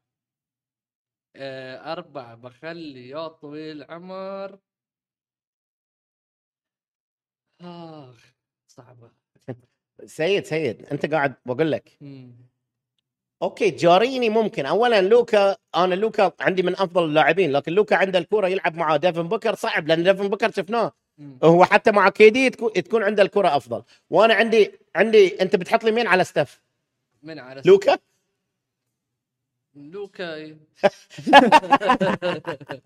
آه، أربعة. بخلي يا طويل العمر. آخ صعبة. سيد سيد أنت قاعد بقول لك. okay جاريني ممكن. اولا لوكا أنا لوكا عندي من أفضل اللاعبين لكن لوكا عنده الكره يلعب مع ديفن بوكر صعب لأن ديفن بوكر شفناه. هو حتى مع KD تكون, عنده الكرة أفضل. وأنا عندي عندي أنت بتحط لي مين على ستيف من على لوكا. لوكا إيه.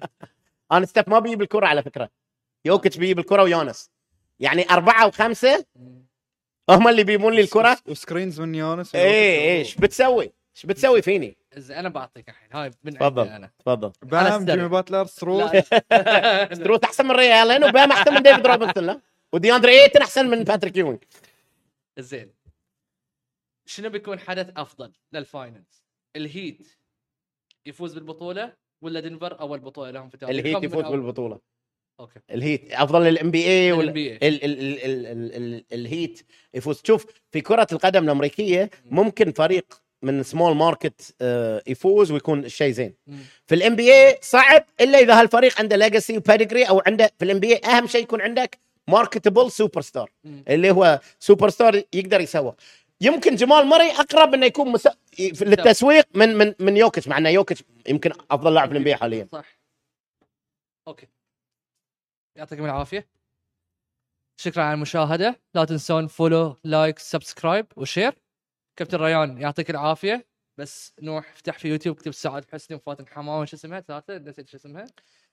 أنا ستيف ما بيجيب الكرة على فكرة. يوكيتش بيجيب الكرة ويانس يعني أربعة وخمسة. هم اللي بيجيبون لي الكرة. و screens من يانس إيه إيش بتسوي؟ إيش بتسوي فيني؟ زين أنا بعطيك الحين. هاي من تفضل. أنا. تفضل. بام. جيمي باتلر ستروث. ستروث أحسن من ري ألين وبام أحسن من ديفيد روبنسون وديأندري إيتون أحسن من باتريك يوينج زين. شنو بيكون حدث أفضل لل finals؟ الهيت يفوز بالبطولة ولا دنفر أول بطولة لهم في تاريخهم الهيت يفوز بالبطولة. okay. الهيت أفضل لل NBA ولا NBA. ال ال ال ال ال ال الهيت يفوز. شوف في كرة القدم الأمريكية ممكن فريق من small market يفوز ويكون الشيء زين. في ال NBA صعب إلا إذا هالفريق عنده legacy و pedigree أو عنده في ال NBA أهم شيء يكون عندك marketable superstar. اللي هو سوبر ستار يقدر يسوى. يمكن جمال مري أقرب إنه يكون مس... للتسويق من من من يوكيتش مع إنه يوكيتش يمكن أفضل لاعب في ال NBA حاليا. صح. okay. يعطيكم العافية. شكرا على المشاهدة. لا تنسون follow like subscribe و share كابتن ريان يعطيك العافية. بس نوح افتح في يوتيوب اكتب سعاد حسني وفاتن حمامه شو اسمها؟ ثلاثة؟ نسيت شو اسمها.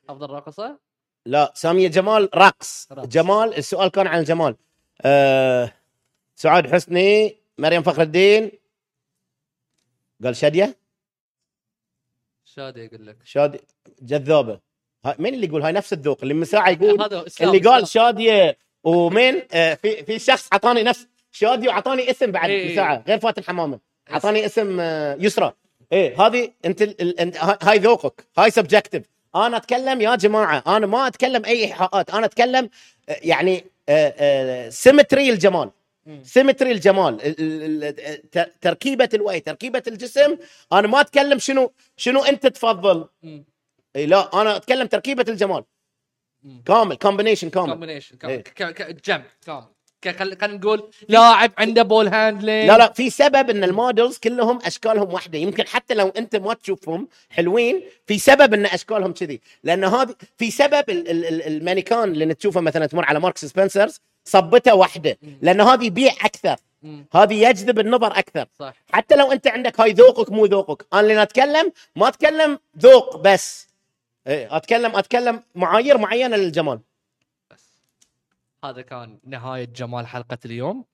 أفضل راقصة. لا سامية جمال رقص. جمال السؤال كان عن جمال. آه سعاد حسني مريم فخر الدين. قال شادية؟ شادي أقول لك. شادي جذابة. هاي مين اللي يقول هاي؟ نفس الذوق. اللي من ساعة يقول اللي قال. شادية ومين؟ آه في في شخص اعطاني نفس شاديه وعطاني اسم بعد إيه. ساعه غير فاتن حمامة. اعطاني اسم آه يسرى. إيه هذه أنت ال- ال- هاي ذوقك. هاي subjective أنا أتكلم يا جماعة أنا ما أتكلم أي إيحاءات. أنا أتكلم آه، يعني symmetry الجمال. مم. symmetry الجمال. تركيبة الوجه تركيبة الجسم. أنا ما أتكلم شنو شنو أنت تفضل. إيه لا أنا أتكلم تركيبة الجمال. كامل كومبينيشن كامل. كومبينيشن إيه. جمع كامل. خلينا نقول لاعب عنده ball handling لا لا في سبب إن ال models كلهم أشكالهم واحدة. يمكن حتى لو أنت ما تشوفهم حلوين في سبب إن أشكالهم كذي. لأن هذه في سبب ال- ال- ال- المانيكان اللي تشوفه مثلا تمر على ماركس سبنسرز صبته واحدة. لأن هذه يبيع أكثر. هذه يجذب النظر أكثر. صح. حتى لو أنت عندك هاي ذوقك مو ذوقك. أنا اللي أتكلم ما أتكلم ذوق بس. إيه أتكلم أتكلم معايير معينة للجمال. هذا كان نهاية جمال حلقة اليوم.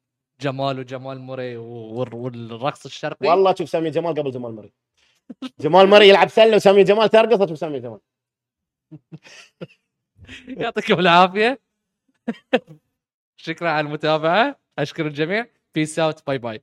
جمال وجمال مري وال- والرقص الشرقي. والله شوف سامي جمال قبل جمال مري. جمال مري يلعب سلة وسامي جمال ترقص وتشوف سامي جمال. يعطيكم العافية. شكرا على المتابعة. أشكر الجميع. peace out bye bye